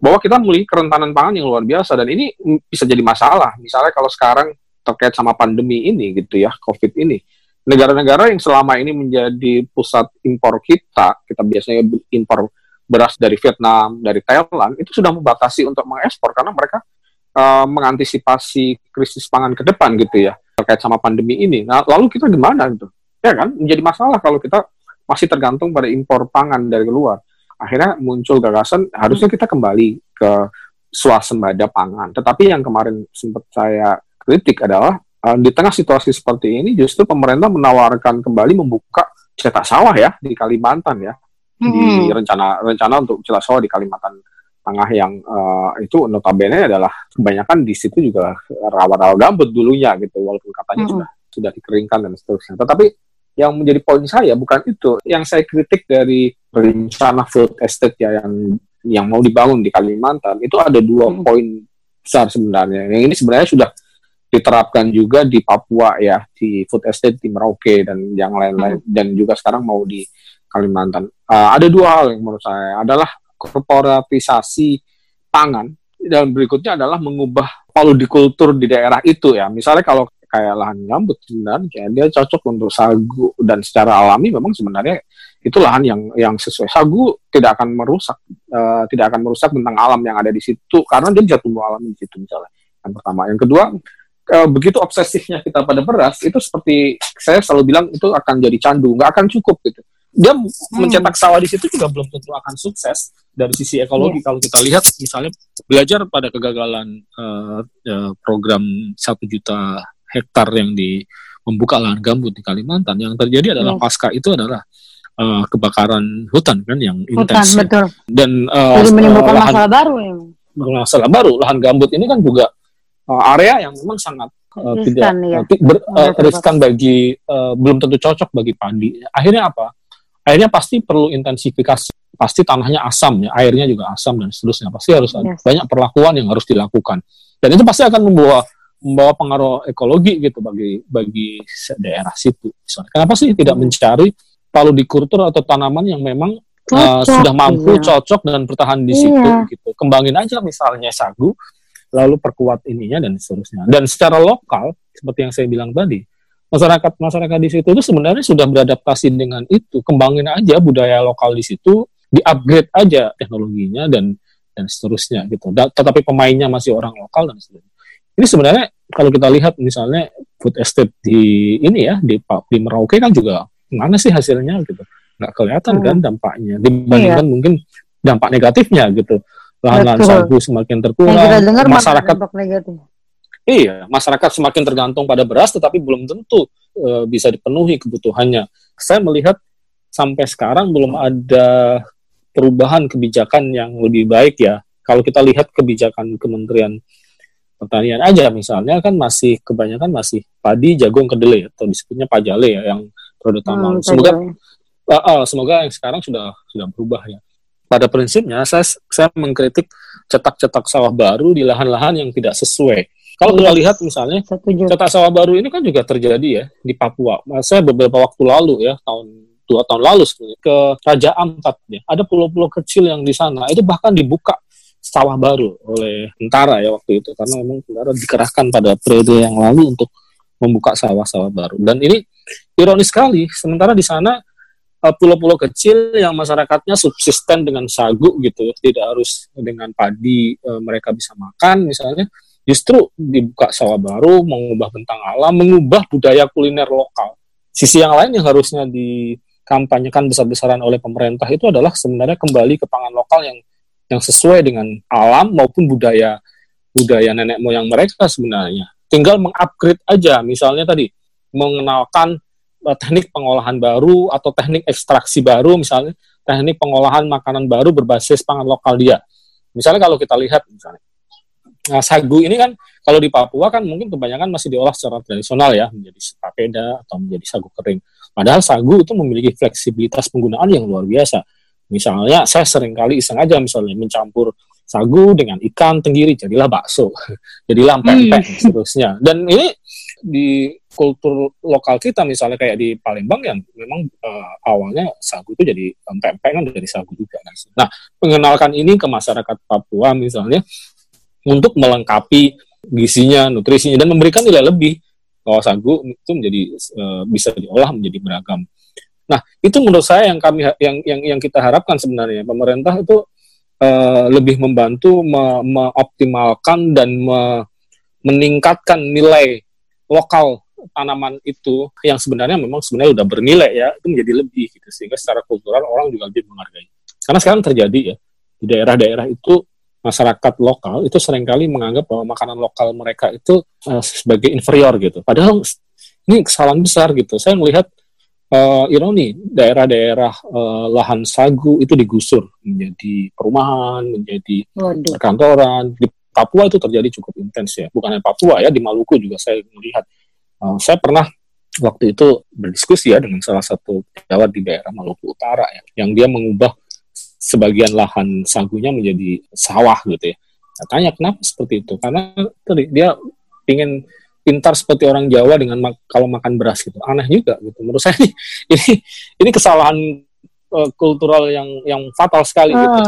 bahwa kita memiliki kerentanan pangan yang luar biasa dan ini bisa jadi masalah. Misalnya kalau sekarang terkait sama pandemi ini gitu ya, COVID ini. Negara-negara yang selama ini menjadi pusat impor kita, kita biasanya impor beras dari Vietnam, dari Thailand, itu sudah membatasi untuk mengekspor karena mereka uh, mengantisipasi krisis pangan ke depan gitu ya, terkait sama pandemi ini. Nah, lalu kita gimana gitu? Ya kan, menjadi masalah kalau kita masih tergantung pada impor pangan dari luar akhirnya muncul gagasan harusnya kita kembali ke swasembada pangan. Tetapi yang kemarin sempat saya kritik adalah uh, di tengah situasi seperti ini justru pemerintah menawarkan kembali membuka cetak sawah ya di Kalimantan ya. Hmm. Di rencana rencana untuk cetak sawah di Kalimantan Tengah yang uh, itu notabene adalah kebanyakan di situ juga rawa-rawa gambut dulunya gitu walaupun katanya hmm. sudah sudah dikeringkan dan seterusnya. Tetapi yang menjadi poin saya bukan itu. Yang saya kritik dari rencana food estate ya yang yang mau dibangun di Kalimantan itu ada dua hmm. poin besar sebenarnya. Yang ini sebenarnya sudah diterapkan juga di Papua ya di food estate di Merauke dan yang lain-lain hmm. dan juga sekarang mau di Kalimantan. Uh, ada dua hal yang menurut saya adalah korporatisasi pangan dan berikutnya adalah mengubah kultur di daerah itu ya. Misalnya kalau kayak lahan gambut sebenarnya. Dia cocok untuk sagu dan secara alami memang sebenarnya itu lahan yang yang sesuai. Sagu tidak akan merusak uh, tidak akan merusak tentang alam yang ada di situ karena dia jatuh alam di situ misalnya. Yang pertama. Yang kedua uh, begitu obsesifnya kita pada beras itu seperti saya selalu bilang itu akan jadi candu nggak akan cukup gitu. Dia hmm. mencetak sawah di situ juga belum tentu akan sukses dari sisi ekologi. Yeah. kalau kita lihat misalnya belajar pada kegagalan uh, uh, program satu juta hektar yang di membuka lahan gambut di Kalimantan yang terjadi adalah yeah. pasca itu adalah uh, kebakaran hutan kan yang intens ya. betul. dan uh, jadi menimbulkan lahan, masalah baru ya masalah baru lahan gambut ini kan juga uh, area yang memang sangat uh, riskan, tidak ya. uh, ber, uh, riskan bagi uh, belum tentu cocok bagi padi akhirnya apa akhirnya pasti perlu intensifikasi pasti tanahnya asam ya airnya juga asam dan seterusnya pasti harus yes. banyak perlakuan yang harus dilakukan dan itu pasti akan membawa membawa pengaruh ekologi gitu bagi bagi daerah situ. Misalnya kenapa sih tidak mencari palu dikultur atau tanaman yang memang uh, sudah mampu iya. cocok dan bertahan di iya. situ gitu? Kembangin aja misalnya sagu lalu perkuat ininya dan seterusnya. Dan secara lokal seperti yang saya bilang tadi masyarakat masyarakat di situ itu sebenarnya sudah beradaptasi dengan itu. Kembangin aja budaya lokal di situ di upgrade aja teknologinya dan dan seterusnya gitu. Da, tetapi pemainnya masih orang lokal dan seterusnya ini sebenarnya kalau kita lihat misalnya food estate di ini ya di di Merauke kan juga mana sih hasilnya gitu nggak kelihatan hmm. kan dampaknya dibandingkan iya. mungkin dampak negatifnya gitu lahan-lahan sagu semakin terkurang masyarakat negatif Iya, masyarakat semakin tergantung pada beras, tetapi belum tentu e, bisa dipenuhi kebutuhannya. Saya melihat sampai sekarang belum ada perubahan kebijakan yang lebih baik ya. Kalau kita lihat kebijakan Kementerian Pertanian aja misalnya kan masih kebanyakan masih padi, jagung, kedelai atau disebutnya pajale ya yang produk tamal. Hmm, semoga uh, uh, semoga yang sekarang sudah sudah berubah ya. Pada prinsipnya saya saya mengkritik cetak-cetak sawah baru di lahan-lahan yang tidak sesuai kalau kita lihat misalnya cetak sawah baru ini kan juga terjadi ya di Papua. Saya beberapa waktu lalu ya tahun dua tahun lalu sebenarnya ke Raja Ampat ya. Ada pulau-pulau kecil yang di sana itu bahkan dibuka sawah baru oleh tentara ya waktu itu karena memang tentara dikerahkan pada periode yang lalu untuk membuka sawah-sawah baru. Dan ini ironis sekali sementara di sana eh, pulau-pulau kecil yang masyarakatnya subsisten dengan sagu gitu, tidak harus dengan padi e, mereka bisa makan misalnya justru dibuka sawah baru, mengubah bentang alam, mengubah budaya kuliner lokal. Sisi yang lain yang harusnya dikampanyekan besar-besaran oleh pemerintah itu adalah sebenarnya kembali ke pangan lokal yang yang sesuai dengan alam maupun budaya budaya nenek moyang mereka sebenarnya. Tinggal mengupgrade aja, misalnya tadi mengenalkan uh, teknik pengolahan baru atau teknik ekstraksi baru, misalnya teknik pengolahan makanan baru berbasis pangan lokal dia. Misalnya kalau kita lihat misalnya Nah, sagu ini kan kalau di Papua kan mungkin kebanyakan masih diolah secara tradisional ya, menjadi papeda atau menjadi sagu kering. Padahal sagu itu memiliki fleksibilitas penggunaan yang luar biasa. Misalnya saya sering kali iseng aja misalnya mencampur sagu dengan ikan tenggiri jadilah bakso, jadilah pempek hmm. seterusnya. Dan ini di kultur lokal kita misalnya kayak di Palembang yang memang uh, awalnya sagu itu jadi pempek kan dari sagu juga kan. Nah, mengenalkan ini ke masyarakat Papua misalnya untuk melengkapi gizinya, nutrisinya dan memberikan nilai lebih bahwa sagu itu menjadi e, bisa diolah menjadi beragam. Nah, itu menurut saya yang kami yang yang yang kita harapkan sebenarnya pemerintah itu e, lebih membantu me, mengoptimalkan dan me, meningkatkan nilai lokal tanaman itu yang sebenarnya memang sebenarnya sudah bernilai ya itu menjadi lebih gitu sehingga secara kultural orang juga lebih menghargai. Karena sekarang terjadi ya di daerah-daerah itu masyarakat lokal itu sering kali menganggap bahwa makanan lokal mereka itu uh, sebagai inferior gitu. Padahal ini kesalahan besar gitu. Saya melihat uh, ironi daerah-daerah uh, lahan sagu itu digusur menjadi perumahan, menjadi Waduh. perkantoran. Di Papua itu terjadi cukup intens ya. Bukan hanya Papua ya, di Maluku juga saya melihat. Uh, saya pernah waktu itu berdiskusi ya dengan salah satu pejabat di daerah Maluku Utara ya, yang dia mengubah sebagian lahan sagunya menjadi sawah gitu ya. Saya tanya kenapa seperti itu? Karena tadi dia ingin pintar seperti orang Jawa dengan mak kalau makan beras gitu. Aneh juga gitu. Menurut saya ini ini, ini kesalahan uh, kultural yang yang fatal sekali uh. gitu.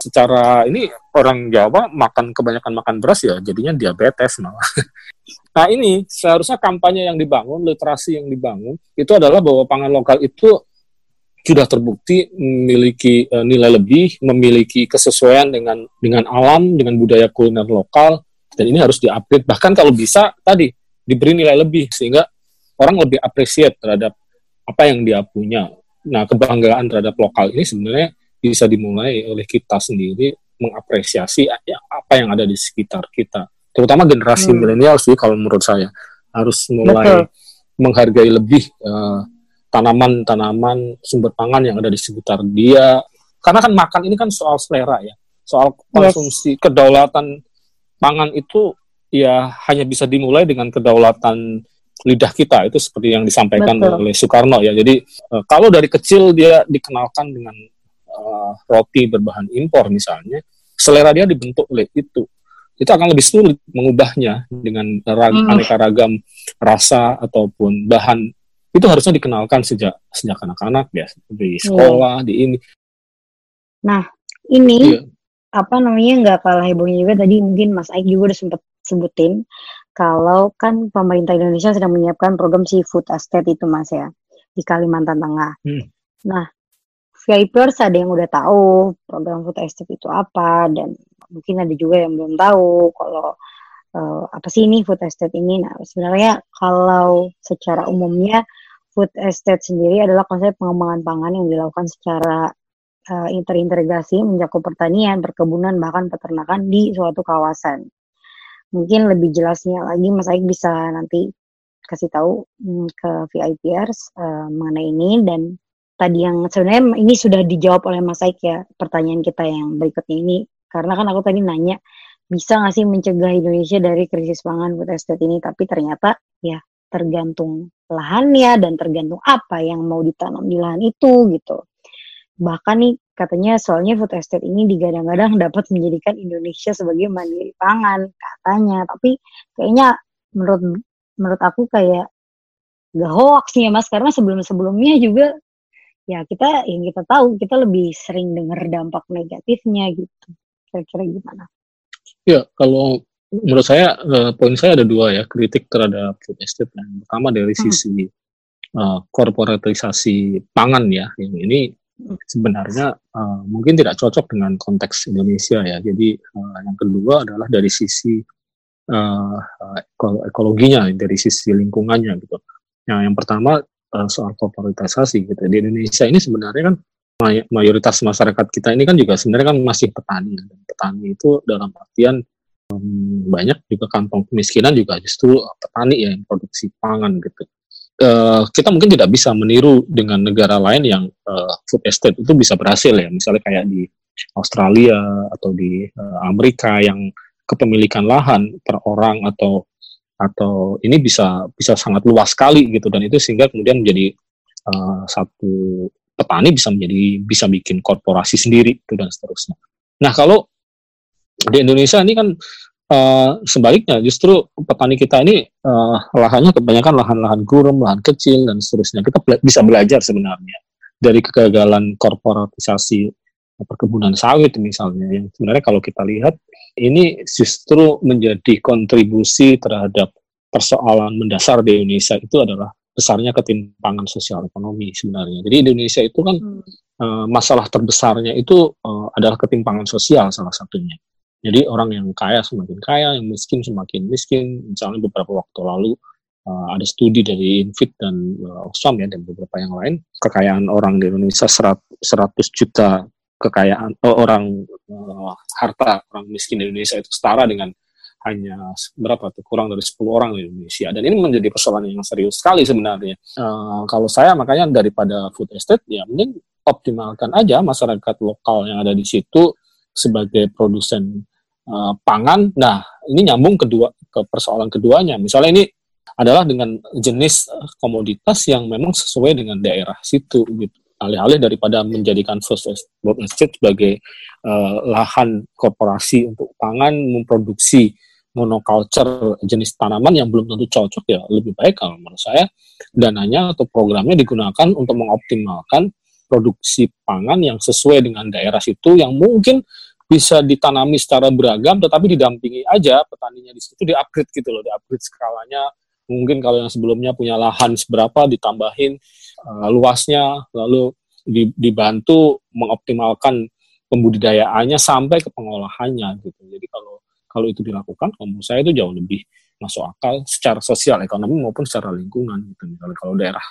Secara ini orang Jawa makan kebanyakan makan beras ya jadinya diabetes malah. nah ini seharusnya kampanye yang dibangun, literasi yang dibangun itu adalah bahwa pangan lokal itu sudah terbukti memiliki uh, nilai lebih, memiliki kesesuaian dengan dengan alam, dengan budaya kuliner lokal, dan ini harus diupdate. Bahkan kalau bisa tadi diberi nilai lebih sehingga orang lebih appreciate terhadap apa yang dia punya. Nah, kebanggaan terhadap lokal ini sebenarnya bisa dimulai oleh kita sendiri mengapresiasi apa yang ada di sekitar kita. Terutama generasi hmm. milenial sih kalau menurut saya harus mulai Betul. menghargai lebih uh, tanaman-tanaman sumber pangan yang ada di sekitar dia. Karena kan makan ini kan soal selera ya, soal konsumsi, yes. kedaulatan pangan itu ya hanya bisa dimulai dengan kedaulatan lidah kita itu seperti yang disampaikan Betul. oleh Soekarno ya. Jadi uh, kalau dari kecil dia dikenalkan dengan uh, roti berbahan impor misalnya, selera dia dibentuk oleh itu. Itu akan lebih sulit mengubahnya dengan rag hmm. aneka ragam rasa ataupun bahan. Itu harusnya dikenalkan sejak sejak anak-anak ya di sekolah, hmm. di ini. Nah, ini iya. apa namanya nggak kalah hebohnya juga tadi mungkin Mas Aik juga udah sempat sebutin kalau kan pemerintah Indonesia sedang menyiapkan program seafood estate itu mas ya di Kalimantan Tengah. Hmm. Nah, VIPers ada yang udah tahu program food estate itu apa dan mungkin ada juga yang belum tahu kalau uh, apa sih ini food estate ini. Nah, sebenarnya kalau secara umumnya food estate sendiri adalah konsep pengembangan pangan yang dilakukan secara uh, interintegrasi mencakup pertanian, perkebunan bahkan peternakan di suatu kawasan mungkin lebih jelasnya lagi Mas Aik bisa nanti kasih tahu hmm, ke VIPers uh, mengenai ini. Dan tadi yang sebenarnya ini sudah dijawab oleh Mas Aik ya pertanyaan kita yang berikutnya ini. Karena kan aku tadi nanya bisa nggak sih mencegah Indonesia dari krisis pangan food estate ini? Tapi ternyata ya tergantung lahannya dan tergantung apa yang mau ditanam di lahan itu gitu. Bahkan nih katanya soalnya food estate ini digadang-gadang dapat menjadikan Indonesia sebagai mandiri pangan katanya tapi kayaknya menurut menurut aku kayak gak hoax nih ya mas karena sebelum-sebelumnya juga ya kita yang kita tahu kita lebih sering dengar dampak negatifnya gitu kira-kira gimana? Ya kalau menurut saya uh, poin saya ada dua ya kritik terhadap food estate yang pertama dari hmm. sisi uh, korporatisasi pangan ya yang ini sebenarnya uh, mungkin tidak cocok dengan konteks Indonesia ya. Jadi uh, yang kedua adalah dari sisi uh, ekologinya, dari sisi lingkungannya gitu. Nah, yang pertama uh, soal korporatisasi gitu. Di Indonesia ini sebenarnya kan mayoritas masyarakat kita ini kan juga sebenarnya kan masih petani dan petani itu dalam artian um, banyak juga kantong kemiskinan juga justru petani ya yang produksi pangan gitu uh, kita mungkin tidak bisa meniru dengan negara lain yang uh, food estate itu bisa berhasil ya, misalnya kayak di Australia atau di uh, Amerika yang kepemilikan lahan per orang atau atau ini bisa bisa sangat luas sekali gitu dan itu sehingga kemudian menjadi uh, satu petani bisa menjadi bisa bikin korporasi sendiri itu dan seterusnya. Nah kalau di Indonesia ini kan Uh, sebaliknya justru petani kita ini uh, lahannya kebanyakan lahan-lahan gurum, lahan kecil dan seterusnya. Kita bela bisa belajar sebenarnya dari kegagalan korporatisasi perkebunan sawit misalnya yang sebenarnya kalau kita lihat ini justru menjadi kontribusi terhadap persoalan mendasar di Indonesia itu adalah besarnya ketimpangan sosial ekonomi sebenarnya. Jadi Indonesia itu kan hmm. uh, masalah terbesarnya itu uh, adalah ketimpangan sosial salah satunya. Jadi orang yang kaya semakin kaya, yang miskin semakin miskin. Misalnya beberapa waktu lalu uh, ada studi dari Infit dan uh, Oxfam ya dan beberapa yang lain, kekayaan orang di Indonesia 100, 100 juta kekayaan uh, orang uh, harta orang miskin di Indonesia itu setara dengan hanya berapa tuh kurang dari 10 orang di Indonesia. Dan ini menjadi persoalan yang serius sekali sebenarnya. Uh, kalau saya makanya daripada food estate ya mending optimalkan aja masyarakat lokal yang ada di situ sebagai produsen uh, pangan. Nah, ini nyambung kedua ke persoalan keduanya. Misalnya ini adalah dengan jenis komoditas yang memang sesuai dengan daerah situ gitu. Alih-alih daripada menjadikan first estate sebagai uh, lahan korporasi untuk pangan memproduksi monoculture jenis tanaman yang belum tentu cocok ya lebih baik kalau menurut saya dananya atau programnya digunakan untuk mengoptimalkan produksi pangan yang sesuai dengan daerah situ yang mungkin bisa ditanami secara beragam tetapi didampingi aja petaninya di situ di-upgrade gitu loh, di-upgrade skalanya. Mungkin kalau yang sebelumnya punya lahan seberapa ditambahin uh, luasnya lalu dibantu mengoptimalkan pembudidayaannya sampai ke pengolahannya gitu. Jadi kalau kalau itu dilakukan, menurut saya itu jauh lebih masuk akal secara sosial, ekonomi maupun secara lingkungan gitu. Kalau daerah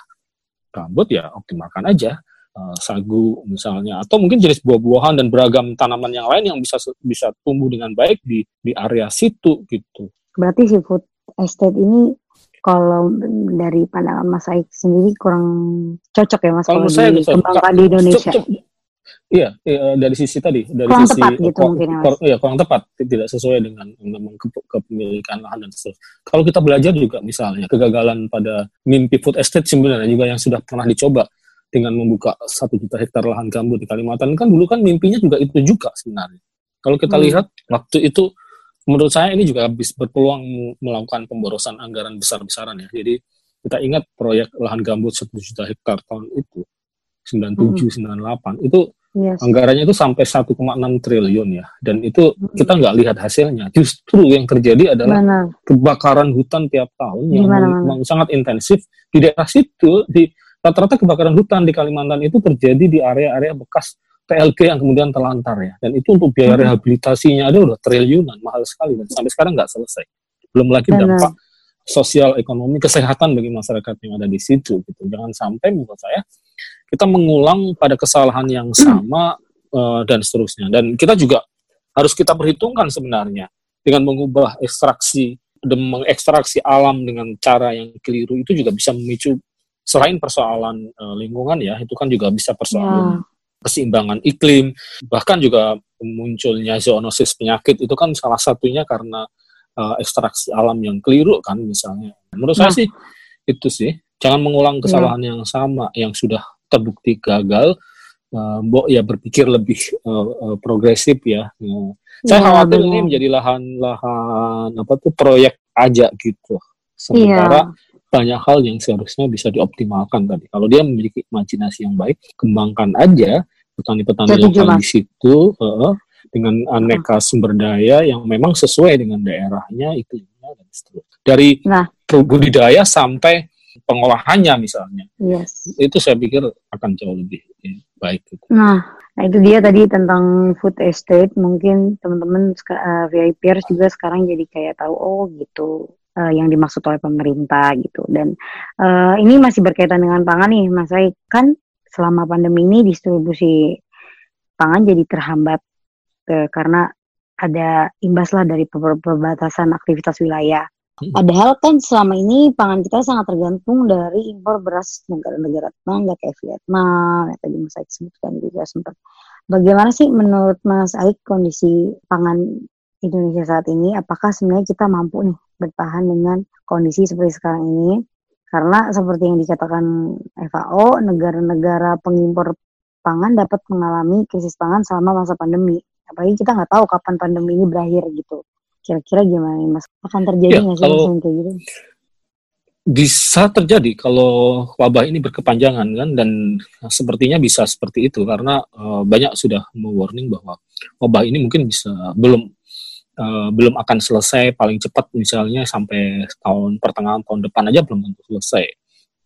gambut ya optimalkan aja uh, sagu misalnya atau mungkin jenis buah-buahan dan beragam tanaman yang lain yang bisa bisa tumbuh dengan baik di di area situ gitu. Berarti si food estate ini kalau dari pandangan Mas Aik sendiri kurang cocok ya Mas kalau, kalau dikembangkan di Indonesia. Iya, iya, dari sisi tadi, dari kurang sisi tepat gitu mungkin ya, Mas. Iya, kurang tepat, tidak sesuai dengan memang ke, kepemilikan lahan dan seterusnya. Kalau kita belajar juga misalnya kegagalan pada mimpi food estate sebenarnya juga yang sudah pernah dicoba dengan membuka satu juta hektar lahan gambut di Kalimantan kan dulu kan mimpinya juga itu juga sebenarnya. Kalau kita hmm. lihat waktu itu menurut saya ini juga habis berpeluang melakukan pemborosan anggaran besar-besaran ya. Jadi kita ingat proyek lahan gambut satu juta hektar tahun itu 97 hmm. 98 itu Yes. Anggarannya itu sampai 1,6 triliun ya, dan itu hmm. kita nggak lihat hasilnya. Justru yang terjadi adalah mana? kebakaran hutan tiap tahun yang memang sangat intensif di daerah situ. Di rata-rata kebakaran hutan di Kalimantan itu terjadi di area-area bekas TLG yang kemudian terlantar ya, dan itu untuk biaya hmm. rehabilitasinya ada udah triliunan, mahal sekali dan sampai sekarang nggak selesai. Belum lagi dampak sosial, ekonomi, kesehatan bagi masyarakat yang ada di situ. Gitu. Jangan sampai menurut saya kita mengulang pada kesalahan yang sama uh, dan seterusnya. Dan kita juga harus kita perhitungkan sebenarnya dengan mengubah ekstraksi dan mengekstraksi alam dengan cara yang keliru itu juga bisa memicu selain persoalan uh, lingkungan ya, itu kan juga bisa persoalan yeah. keseimbangan iklim, bahkan juga munculnya zoonosis penyakit itu kan salah satunya karena uh, ekstraksi alam yang keliru kan misalnya. Menurut nah. saya sih itu sih jangan mengulang kesalahan yeah. yang sama yang sudah terbukti gagal, uh, Mbok ya berpikir lebih uh, uh, progresif ya. Uh, saya ya, khawatir bener. ini menjadi lahan-lahan apa tuh proyek aja gitu. Sementara ya. Banyak hal yang seharusnya bisa dioptimalkan tadi. Kalau dia memiliki imajinasi yang baik, kembangkan aja petani-petani lokal di situ uh, dengan aneka sumber daya yang memang sesuai dengan daerahnya, iklimnya dan seterusnya. Dari nah. budidaya sampai pengolahannya misalnya. Yes. Itu saya pikir akan jauh lebih ya, baik. Gitu. Nah, nah itu dia tadi tentang food estate. Mungkin teman-teman uh, eh, VIPers juga sekarang jadi kayak tahu oh gitu uh, yang dimaksud oleh pemerintah gitu. Dan uh, ini masih berkaitan dengan pangan nih, Mas Aik. Kan selama pandemi ini distribusi pangan jadi terhambat uh, karena ada imbas lah dari perbatasan aktivitas wilayah. Padahal kan selama ini pangan kita sangat tergantung dari impor beras negara-negara tetangga kayak Vietnam, yang tadi Mas Aik sebutkan juga sempat. Bagaimana sih menurut Mas Aik kondisi pangan Indonesia saat ini? Apakah sebenarnya kita mampu nih bertahan dengan kondisi seperti sekarang ini? Karena seperti yang dikatakan FAO, negara-negara pengimpor pangan dapat mengalami krisis pangan selama masa pandemi. Apalagi kita nggak tahu kapan pandemi ini berakhir gitu. Kira-kira gimana nih Mas? Akan terjadi ya, nggak ya, sih kayak gitu? Bisa terjadi kalau wabah ini berkepanjangan kan dan sepertinya bisa seperti itu karena uh, banyak sudah mewarning bahwa wabah ini mungkin bisa belum uh, belum akan selesai paling cepat misalnya sampai tahun pertengahan tahun depan aja belum tentu selesai.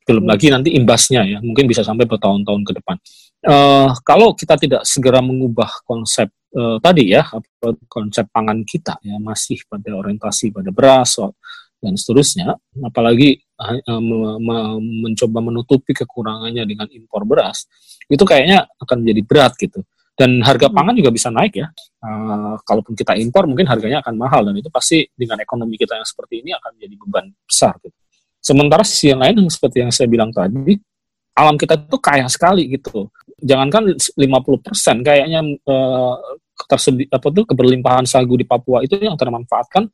Belum hmm. lagi nanti imbasnya ya mungkin bisa sampai bertahun-tahun ke depan. Uh, kalau kita tidak segera mengubah konsep uh, tadi ya konsep pangan kita ya masih pada orientasi pada beras dan seterusnya apalagi uh, me me mencoba menutupi kekurangannya dengan impor beras itu kayaknya akan menjadi berat gitu dan harga hmm. pangan juga bisa naik ya uh, kalaupun kita impor mungkin harganya akan mahal dan itu pasti dengan ekonomi kita yang seperti ini akan menjadi beban besar gitu sementara sisi yang lain yang seperti yang saya bilang tadi alam kita itu kaya sekali gitu jangankan 50% kayaknya uh, tersedia apa tuh keberlimpahan sagu di Papua itu yang termanfaatkan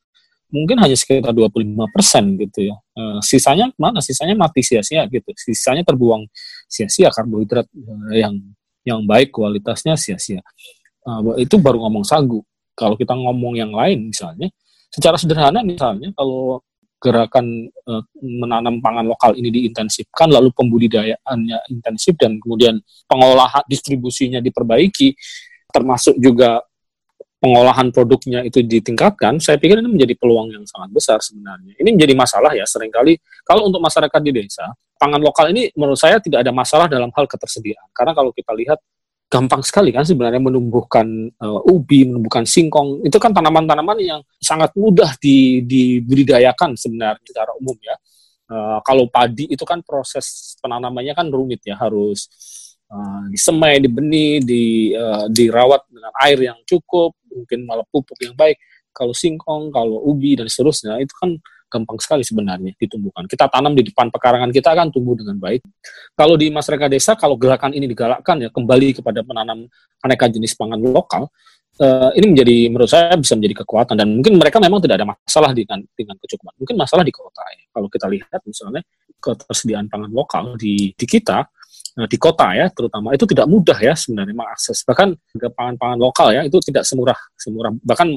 mungkin hanya sekitar 25 persen gitu ya. E, sisanya mana? Sisanya mati sia-sia gitu. Sisanya terbuang sia-sia karbohidrat e, yang yang baik kualitasnya sia-sia. E, itu baru ngomong sagu. Kalau kita ngomong yang lain misalnya secara sederhana misalnya kalau gerakan uh, menanam pangan lokal ini diintensifkan, lalu pembudidayaannya intensif dan kemudian pengolahan distribusinya diperbaiki, termasuk juga pengolahan produknya itu ditingkatkan, saya pikir ini menjadi peluang yang sangat besar sebenarnya. Ini menjadi masalah ya sering kali kalau untuk masyarakat di desa, pangan lokal ini menurut saya tidak ada masalah dalam hal ketersediaan. Karena kalau kita lihat gampang sekali kan sebenarnya menumbuhkan uh, ubi, menumbuhkan singkong. Itu kan tanaman-tanaman yang sangat mudah di, dibudidayakan sebenarnya secara umum ya. Uh, kalau padi itu kan proses penanamannya kan rumit ya, harus uh, disemai, dibenih, di, uh, dirawat dengan air yang cukup, mungkin malah pupuk yang baik. Kalau singkong, kalau ubi dan seterusnya itu kan gampang sekali sebenarnya ditumbuhkan. Kita tanam di depan pekarangan kita akan tumbuh dengan baik. Kalau di masyarakat desa, kalau gerakan ini digalakkan ya kembali kepada penanam aneka jenis pangan lokal, uh, ini menjadi menurut saya bisa menjadi kekuatan dan mungkin mereka memang tidak ada masalah dengan dengan kecukupan. Mungkin masalah di kota ya. Kalau kita lihat misalnya ketersediaan pangan lokal di di kita di kota ya terutama. Itu tidak mudah ya sebenarnya mengakses. Bahkan harga pangan-pangan lokal ya itu tidak semurah semurah. Bahkan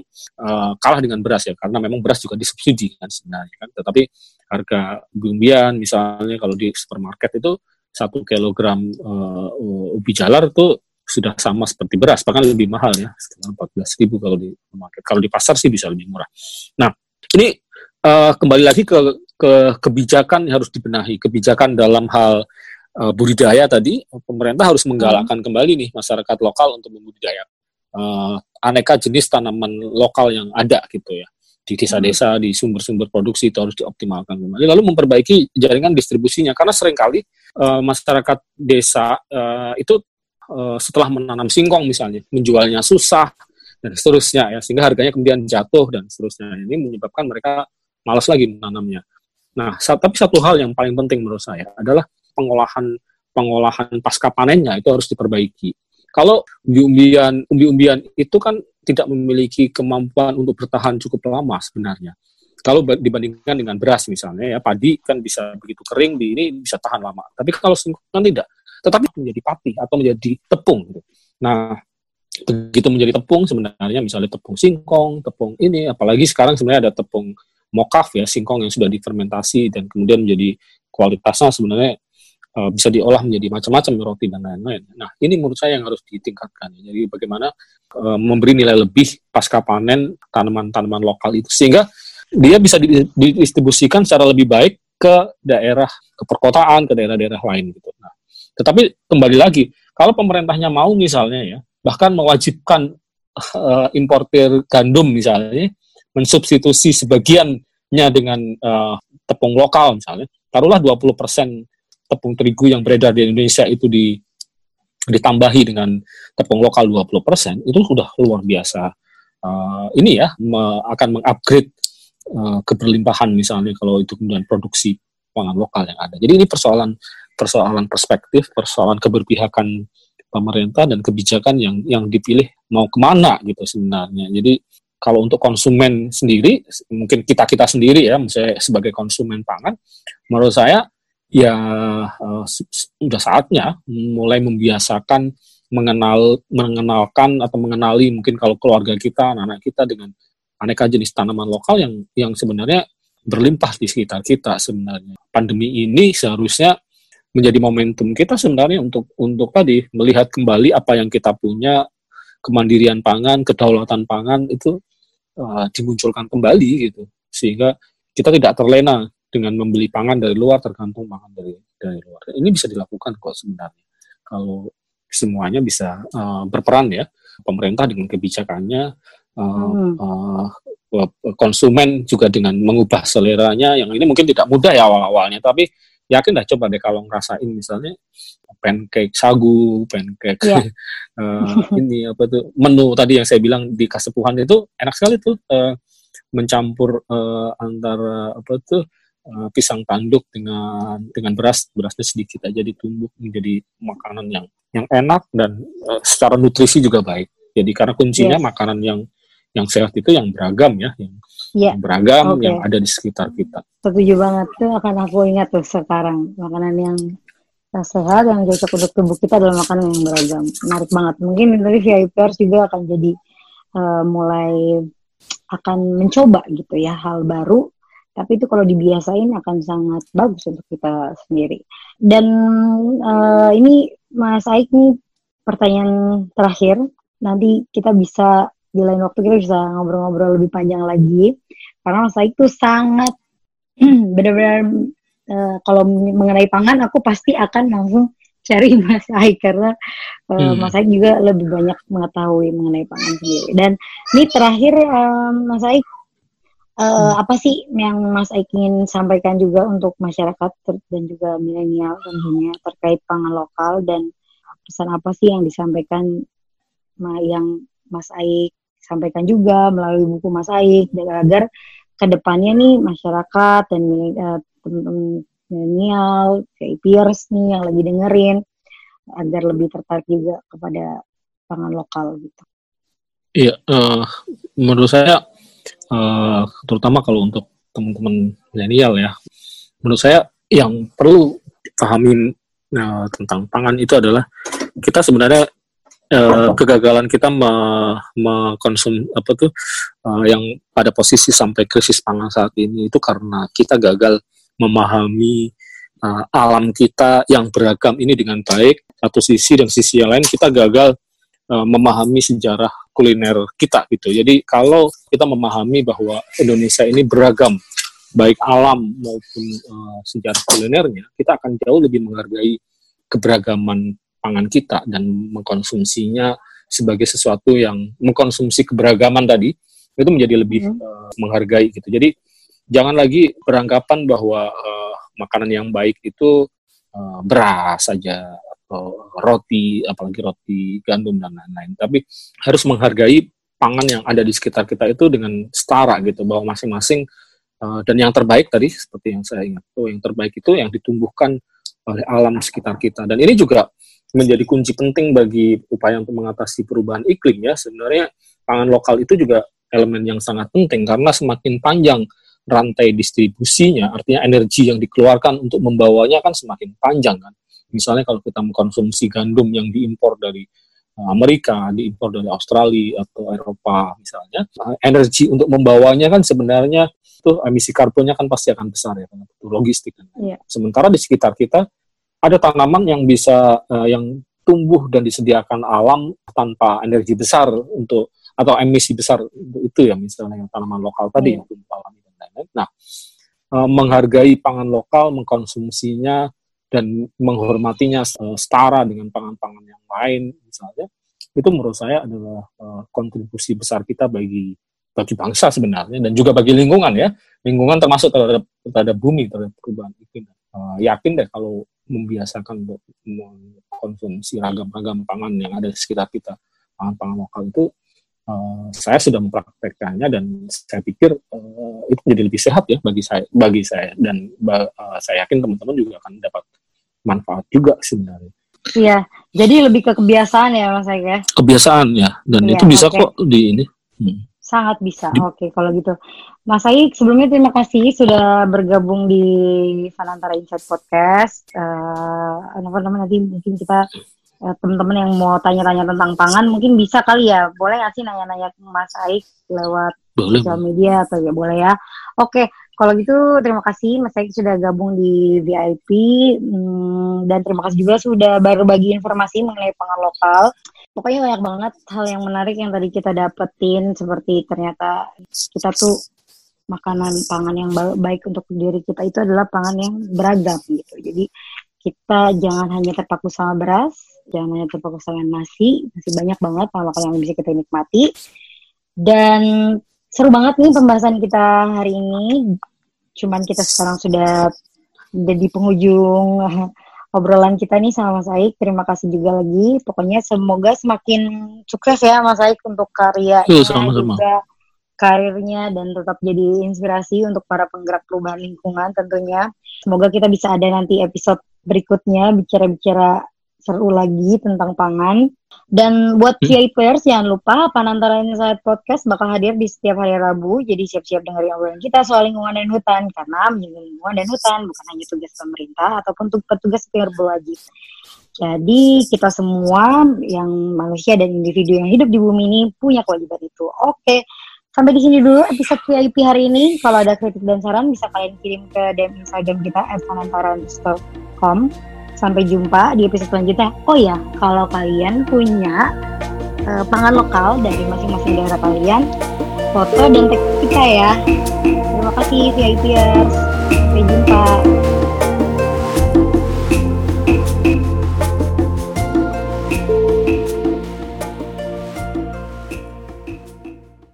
uh, kalah dengan beras ya karena memang beras juga disubsidi kan sebenarnya kan. Tetapi harga bumbian misalnya kalau di supermarket itu satu kilogram uh, ubi jalar itu sudah sama seperti beras bahkan lebih mahal ya sekitar empat belas ribu kalau di market kalau di pasar sih bisa lebih murah. Nah ini uh, kembali lagi ke ke kebijakan yang harus dibenahi. Kebijakan dalam hal uh, budidaya tadi, pemerintah harus menggalakkan hmm. kembali nih masyarakat lokal untuk membudidaya uh, aneka jenis tanaman lokal yang ada gitu ya di desa-desa, hmm. di sumber-sumber produksi itu harus dioptimalkan kembali. Lalu memperbaiki jaringan distribusinya karena sering kali uh, masyarakat desa uh, itu uh, setelah menanam singkong misalnya menjualnya susah dan seterusnya ya sehingga harganya kemudian jatuh dan seterusnya. Ini menyebabkan mereka malas lagi menanamnya. Nah, tapi satu hal yang paling penting menurut saya adalah pengolahan pengolahan pasca panennya itu harus diperbaiki. Kalau umbi-umbian umbi-umbian itu kan tidak memiliki kemampuan untuk bertahan cukup lama sebenarnya. Kalau dibandingkan dengan beras misalnya ya padi kan bisa begitu kering di ini bisa tahan lama. Tapi kalau singkong kan tidak. Tetapi menjadi pati atau menjadi tepung. Gitu. Nah begitu menjadi tepung sebenarnya misalnya tepung singkong, tepung ini apalagi sekarang sebenarnya ada tepung mokaf ya singkong yang sudah difermentasi dan kemudian menjadi kualitasnya sebenarnya uh, bisa diolah menjadi macam-macam roti dan lain-lain. Nah, ini menurut saya yang harus ditingkatkan. Jadi bagaimana uh, memberi nilai lebih pasca panen tanaman-tanaman lokal itu sehingga dia bisa didistribusikan secara lebih baik ke daerah ke perkotaan, ke daerah-daerah lain gitu. Nah, tetapi kembali lagi, kalau pemerintahnya mau misalnya ya, bahkan mewajibkan uh, importir gandum misalnya mensubstitusi sebagiannya dengan uh, tepung lokal misalnya, taruhlah 20 persen tepung terigu yang beredar di Indonesia itu di ditambahi dengan tepung lokal 20%, itu sudah luar biasa. Uh, ini ya me, akan mengupgrade uh, keberlimpahan misalnya kalau itu kemudian produksi pangan lokal yang ada. Jadi ini persoalan persoalan perspektif, persoalan keberpihakan pemerintah dan kebijakan yang yang dipilih mau ke mana gitu sebenarnya. Jadi kalau untuk konsumen sendiri, mungkin kita kita sendiri ya, misalnya sebagai konsumen pangan, menurut saya ya uh, sudah saatnya mulai membiasakan mengenal mengenalkan atau mengenali mungkin kalau keluarga kita anak-anak kita dengan aneka jenis tanaman lokal yang yang sebenarnya berlimpah di sekitar kita sebenarnya. Pandemi ini seharusnya menjadi momentum kita sebenarnya untuk untuk tadi melihat kembali apa yang kita punya kemandirian pangan kedaulatan pangan itu uh, dimunculkan kembali gitu. Sehingga kita tidak terlena dengan membeli pangan dari luar tergantung pangan dari dari luar. Ini bisa dilakukan kok sebenarnya kalau semuanya bisa uh, berperan ya pemerintah dengan kebijakannya uh, hmm. uh, konsumen juga dengan mengubah seleranya yang ini mungkin tidak mudah ya awal-awalnya tapi yakin dah coba deh kalau ngerasain misalnya pancake sagu, pancake yeah. uh, ini apa tuh menu tadi yang saya bilang di kasepuhan itu enak sekali tuh uh, mencampur uh, antara apa tuh uh, pisang tanduk dengan dengan beras berasnya sedikit aja ditumbuk menjadi makanan yang yang enak dan uh, secara nutrisi juga baik jadi karena kuncinya yes. makanan yang yang sehat itu yang beragam ya yang, yeah. yang beragam okay. yang ada di sekitar kita setuju banget tuh akan aku ingat tuh sekarang makanan yang sehat yang cocok untuk tubuh kita adalah makanan yang beragam menarik banget mungkin dari VIPers juga akan jadi uh, mulai akan mencoba gitu ya hal baru tapi itu kalau dibiasain akan sangat bagus untuk kita sendiri. Dan uh, ini Mas Aik nih pertanyaan terakhir. Nanti kita bisa di lain waktu kita bisa ngobrol-ngobrol lebih panjang lagi. Karena Mas Aik tuh sangat benar-benar uh, kalau mengenai pangan aku pasti akan langsung cari Mas Aik. Karena uh, hmm. Mas Aik juga lebih banyak mengetahui mengenai pangan sendiri. Dan ini terakhir um, Mas Aik Uh, hmm. apa sih yang Mas Aik ingin sampaikan juga untuk masyarakat dan juga milenial tentunya terkait pangan lokal dan pesan apa sih yang disampaikan yang Mas Aik sampaikan juga melalui buku Mas Aik agar ke depannya nih masyarakat dan uh, teman-teman milenial, kayak peers nih yang lagi dengerin agar lebih tertarik juga kepada pangan lokal gitu. Iya, uh, menurut saya uh, terutama kalau untuk teman-teman milenial ya, menurut saya yang perlu pahami uh, tentang pangan itu adalah kita sebenarnya uh, kegagalan kita mengkonsum apa tuh uh, yang pada posisi sampai krisis pangan saat ini itu karena kita gagal memahami uh, alam kita yang beragam ini dengan baik. Satu sisi dan sisi yang lain kita gagal uh, memahami sejarah kuliner kita gitu. Jadi kalau kita memahami bahwa Indonesia ini beragam, baik alam maupun uh, sejarah kulinernya, kita akan jauh lebih menghargai keberagaman pangan kita dan mengkonsumsinya sebagai sesuatu yang mengkonsumsi keberagaman tadi itu menjadi lebih hmm. uh, menghargai gitu. Jadi jangan lagi beranggapan bahwa uh, makanan yang baik itu uh, beras saja roti, apalagi roti gandum dan lain-lain. Tapi harus menghargai pangan yang ada di sekitar kita itu dengan setara gitu, bahwa masing-masing uh, dan yang terbaik tadi seperti yang saya ingat, oh yang terbaik itu yang ditumbuhkan oleh alam sekitar kita. Dan ini juga menjadi kunci penting bagi upaya untuk mengatasi perubahan iklim ya. Sebenarnya pangan lokal itu juga elemen yang sangat penting karena semakin panjang rantai distribusinya, artinya energi yang dikeluarkan untuk membawanya kan semakin panjang kan. Misalnya kalau kita mengkonsumsi gandum yang diimpor dari eh, Amerika, diimpor dari Australia atau Eropa misalnya, eh, energi untuk membawanya kan sebenarnya itu emisi karbonnya kan pasti akan besar ya karena itu logistik. Yeah. Sementara di sekitar kita ada tanaman yang bisa uh, yang tumbuh dan disediakan alam tanpa energi besar untuk atau emisi besar itu ya misalnya yang tanaman lokal tadi yeah. yang alami dan lain-lain. Nah, uh, menghargai pangan lokal, mengkonsumsinya dan menghormatinya setara dengan pangan-pangan yang lain misalnya itu menurut saya adalah uh, kontribusi besar kita bagi bagi bangsa sebenarnya dan juga bagi lingkungan ya. Lingkungan termasuk terhadap terhadap bumi terhadap perubahan iklim. Uh, yakin deh kalau membiasakan untuk mengkonsumsi ragam-ragam pangan yang ada di sekitar kita pangan-pangan lokal itu uh, saya sudah mempraktekkannya dan saya pikir uh, itu menjadi lebih sehat ya bagi saya bagi saya. Dan uh, saya yakin teman-teman juga akan dapat manfaat juga sebenarnya. Iya, jadi lebih ke kebiasaan ya Mas ya? Kebiasaan ya, dan iya, itu bisa okay. kok di ini. Hmm. Sangat bisa, oke okay, kalau gitu. Mas Aik, sebelumnya terima kasih sudah bergabung di Fanantara Insight Podcast. Uh, apa-apa nanti mungkin kita uh, teman-teman yang mau tanya-tanya tentang pangan mungkin bisa kali ya, boleh nggak sih nanya-nanya ke Mas Aik lewat sosial media atau ya boleh ya? Oke, okay. Kalau gitu terima kasih Mas Eki sudah gabung di VIP hmm, dan terima kasih juga sudah baru bagi informasi mengenai pangan lokal. Pokoknya banyak banget hal yang menarik yang tadi kita dapetin seperti ternyata kita tuh makanan pangan yang baik untuk diri kita itu adalah pangan yang beragam gitu. Jadi kita jangan hanya terpaku sama beras, jangan hanya terpaku sama nasi, masih banyak banget pangan yang bisa kita nikmati. Dan seru banget nih pembahasan kita hari ini. Cuman kita sekarang sudah di penghujung obrolan kita nih sama Mas Aik. Terima kasih juga lagi. Pokoknya semoga semakin sukses ya Mas Aik untuk ya, -sama. juga karirnya dan tetap jadi inspirasi untuk para penggerak perubahan lingkungan tentunya. Semoga kita bisa ada nanti episode berikutnya bicara-bicara seru lagi tentang pangan. Dan buat hmm. VI players jangan lupa Panantara Insight Podcast bakal hadir di setiap hari Rabu. Jadi siap-siap dengerin obrolan kita soal lingkungan dan hutan karena menjaga lingkungan dan hutan bukan hanya tugas pemerintah ataupun petugas yang berwajib. Jadi kita semua yang manusia dan individu yang hidup di bumi ini punya kewajiban itu. Oke, sampai di sini dulu episode VIP hari ini. Kalau ada kritik dan saran bisa kalian kirim ke DM Instagram kita @sanantara_com. Sampai jumpa di episode selanjutnya. Oh ya, kalau kalian punya uh, pangan lokal dari masing-masing daerah kalian, foto dan tag kita ya. Terima kasih VIPers. Sampai jumpa.